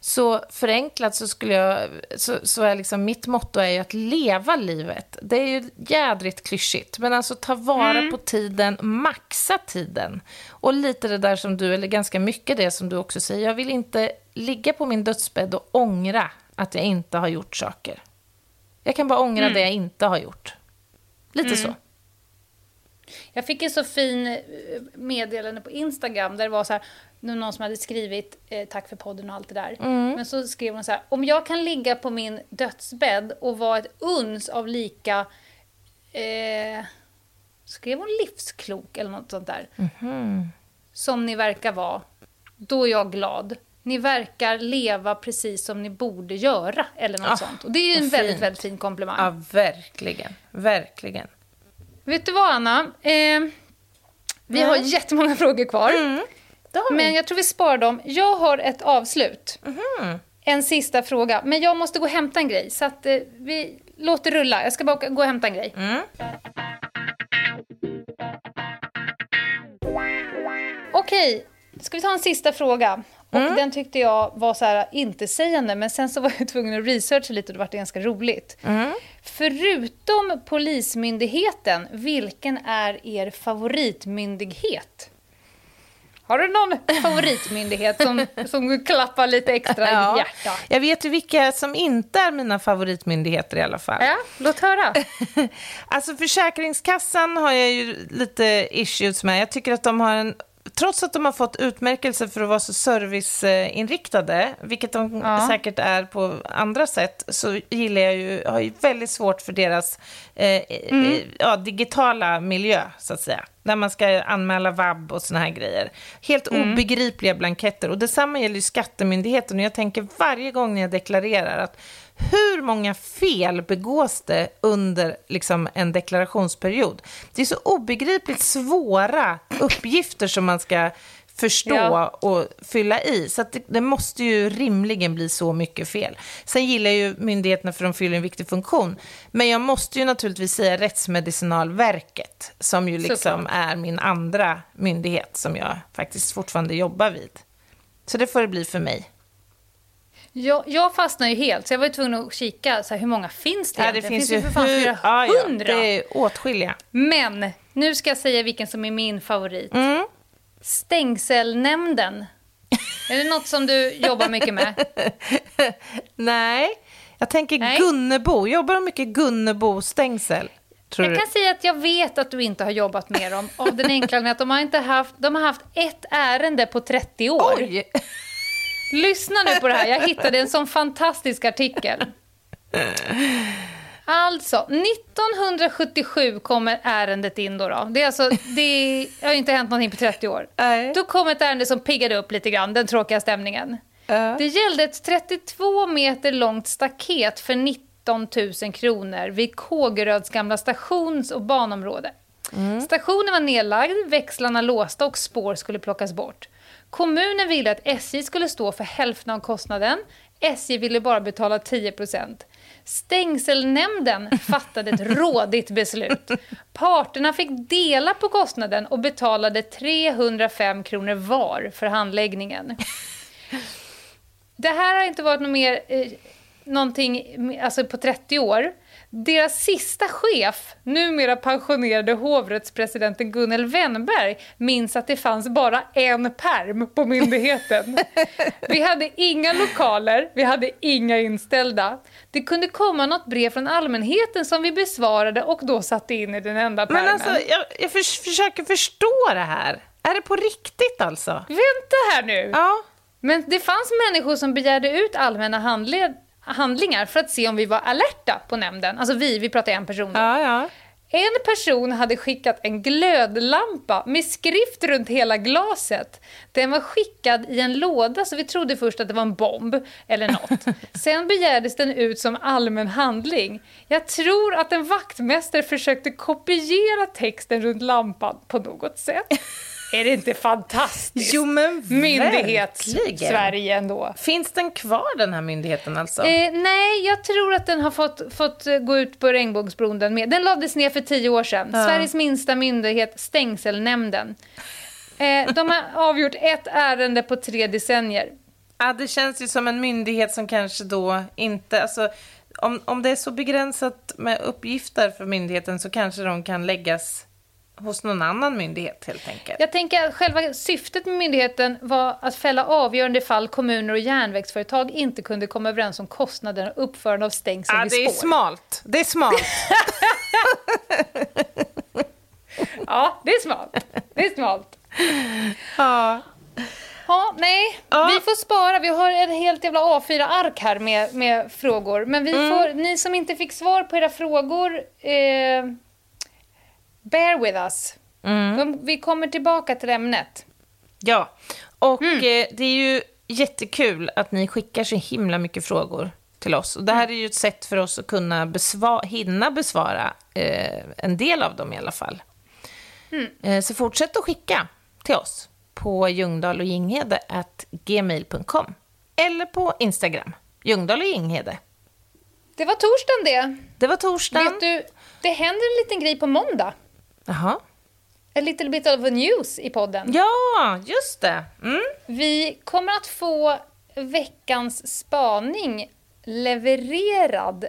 Så förenklat så skulle jag, så, så är liksom mitt motto är ju att leva livet. Det är ju jädrigt klyschigt, men alltså ta vara på tiden, maxa tiden. Och lite det där som du, eller ganska mycket det som du också säger, jag vill inte ligga på min dödsbädd och ångra att jag inte har gjort saker. Jag kan bara ångra det jag inte har gjort. Lite så. Jag fick en så fin eh, meddelande på Instagram där det var så här, någon som hade skrivit eh, tack för podden och allt det där. Men så skrev hon så här, om jag kan ligga på min dödsbädd och vara ett uns av lika, eh, skrev hon livsklok eller något sånt där, som ni verkar vara, då är jag glad. Ni verkar leva precis som ni borde göra, eller något Ah, sånt. Och det är ju en väldigt, fint. väldigt fin komplimang. Ja, verkligen. Verkligen. Vet du vad, Anna? Eh, vi har jättemånga frågor kvar. Men jag tror vi sparar dem. Jag har ett avslut. En sista fråga. Men jag måste gå och hämta en grej. Så att, eh, vi låter rulla. Jag ska bara gå och hämta en grej. Okej, ska vi ta en sista fråga? Och Den tyckte jag var så här intetsägande, men sen så var jag tvungen att researcha lite och det var ganska roligt. Förutom Polismyndigheten, vilken är er favoritmyndighet? Har du någon favoritmyndighet som, som klappar lite extra i ditt hjärta? Jag vet ju vilka som inte är mina favoritmyndigheter i alla fall. Ja, låt höra. Alltså Försäkringskassan har jag ju lite issues med. Jag tycker att de har en Trots att de har fått utmärkelse för att vara så serviceinriktade, vilket de Ja. säkert är på andra sätt, så gillar jag ju, har ju väldigt svårt för deras eh, eh, ja, digitala miljö, så att säga. Där man ska anmäla vab och såna här grejer. Helt obegripliga blanketter. Och detsamma gäller ju Skattemyndigheten. Och jag tänker varje gång när jag deklarerar att hur många fel begås det under liksom, en deklarationsperiod? Det är så obegripligt svåra uppgifter som man ska förstå Ja. och fylla i. Så det, det måste ju rimligen bli så mycket fel. Sen gillar ju myndigheterna för de fyller en viktig funktion. Men jag måste ju naturligtvis säga Rättsmedicinalverket, som ju liksom Såklart. är min andra myndighet som jag faktiskt fortfarande jobbar vid. Så det får det bli för mig. Jag, jag fastnade ju helt, så jag var ju tvungen att kika så här, hur många finns det Ja, det egentligen? finns, ju för fan hur, flera ja, det är åtskilliga. Men nu ska jag säga vilken som är min favorit. Mm. Stängselnämnden. är det något som du jobbar mycket med? Nej, jag tänker Nej. Gunnebo. Jobbar de mycket Gunnebo-stängsel? Jag du? kan säga att jag vet att du inte har jobbat med dem av den enkla att de har, inte haft, de har haft ett ärende på 30 år. Oj! Lyssna nu på det här. Jag hittade en sån fantastisk artikel. Alltså, 1977 kommer ärendet in då. då. Det, är alltså, det har inte hänt någonting på 30 år. Nej. Då kom ett ärende som piggade upp lite grann, den tråkiga stämningen. Ja. Det gällde ett 32 meter långt staket för 19 000 kronor vid Kågeröds gamla stations och banområde. Stationen var nedlagd, växlarna låsta och spår skulle plockas bort. Kommunen ville att SJ skulle stå för hälften av kostnaden. SJ ville bara betala 10% Stängselnämnden fattade ett rådigt beslut. Parterna fick dela på kostnaden och betalade 305 kronor var för handläggningen. Det här har inte varit något mer, eh, någonting alltså på 30 år. Deras sista chef, numera pensionerade hovrättspresidenten Gunnel Wennberg, minns att det fanns bara en perm på myndigheten. Vi hade inga lokaler, vi hade inga inställda. Det kunde komma något brev från allmänheten som vi besvarade och då satte in i den enda pärmen. Men alltså, jag, jag förs- försöker förstå det här. Är det på riktigt alltså? Vänta här nu! Ja. Men det fanns människor som begärde ut allmänna handle- handlingar för att se om vi var alerta på nämnden. Alltså vi, vi pratar en person då. Ja, ja. En person hade skickat en glödlampa med skrift runt hela glaset. Den var skickad i en låda så vi trodde först att det var en bomb eller något. Sen begärdes den ut som allmän handling. Jag tror att en vaktmästare försökte kopiera texten runt lampan på något sätt. Är det inte fantastiskt? Jo, men Myndighet verkligen. Sverige ändå. Finns den kvar, den här myndigheten alltså? Eh, nej, jag tror att den har fått, fått eh, gå ut på regnbågsbron. Den, med. den lades ner för tio år sedan. Sveriges minsta myndighet, Stängselnämnden. Eh, de har avgjort ett ärende på tre decennier. Ja, det känns ju som en myndighet som kanske då inte... Alltså, om, om det är så begränsat med uppgifter för myndigheten så kanske de kan läggas hos någon annan myndighet helt enkelt. Jag tänker att själva syftet med myndigheten var att fälla avgörande fall kommuner och järnvägsföretag inte kunde komma överens om kostnaden och uppförande av stängsel Ja, vid det är spår. smalt. Det är smalt. Ja, det är smalt. Det är smalt. ja. Ja, nej. Ja. Vi får spara. Vi har en helt jävla A4-ark här med, med frågor. Men vi Mm. får, ni som inte fick svar på era frågor, eh, bear with us. Mm. Vi kommer tillbaka till ämnet. ja. Och Mm. eh, det är ju jättekul att ni skickar så himla mycket frågor till oss. Och det här är ju ett sätt för oss att kunna besva- hinna besvara eh, en del av dem i alla fall. Eh, så fortsätt att skicka till oss på Ljungdahl och Ginghede gmail.com eller på Instagram, Ljungdahl och Ginghede. Det var torsdagen det. Det var torsdagen. Vet du, det händer en liten grej på måndag. Jaha. A little bit of news i podden. Ja, just det. Mm. Vi kommer att få veckans spaning levererad.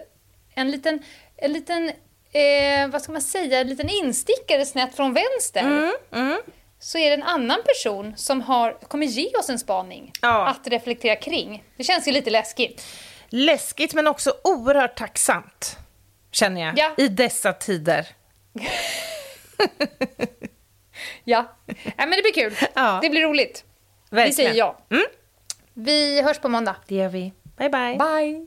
En liten, en liten eh, vad ska man säga, en liten instickare snett från vänster. Mm. Så är det en annan person som har, kommer ge oss en spaning Ja. att reflektera kring. Det känns ju lite läskigt. Läskigt men också oerhört tacksamt, känner jag, Ja. i dessa tider. Ja, Nej, men det blir kul. Ja. Det blir roligt. Vi Verkligen. säger ja. Mm. Vi hörs på måndag. Det gör vi. Bye, bye. Bye!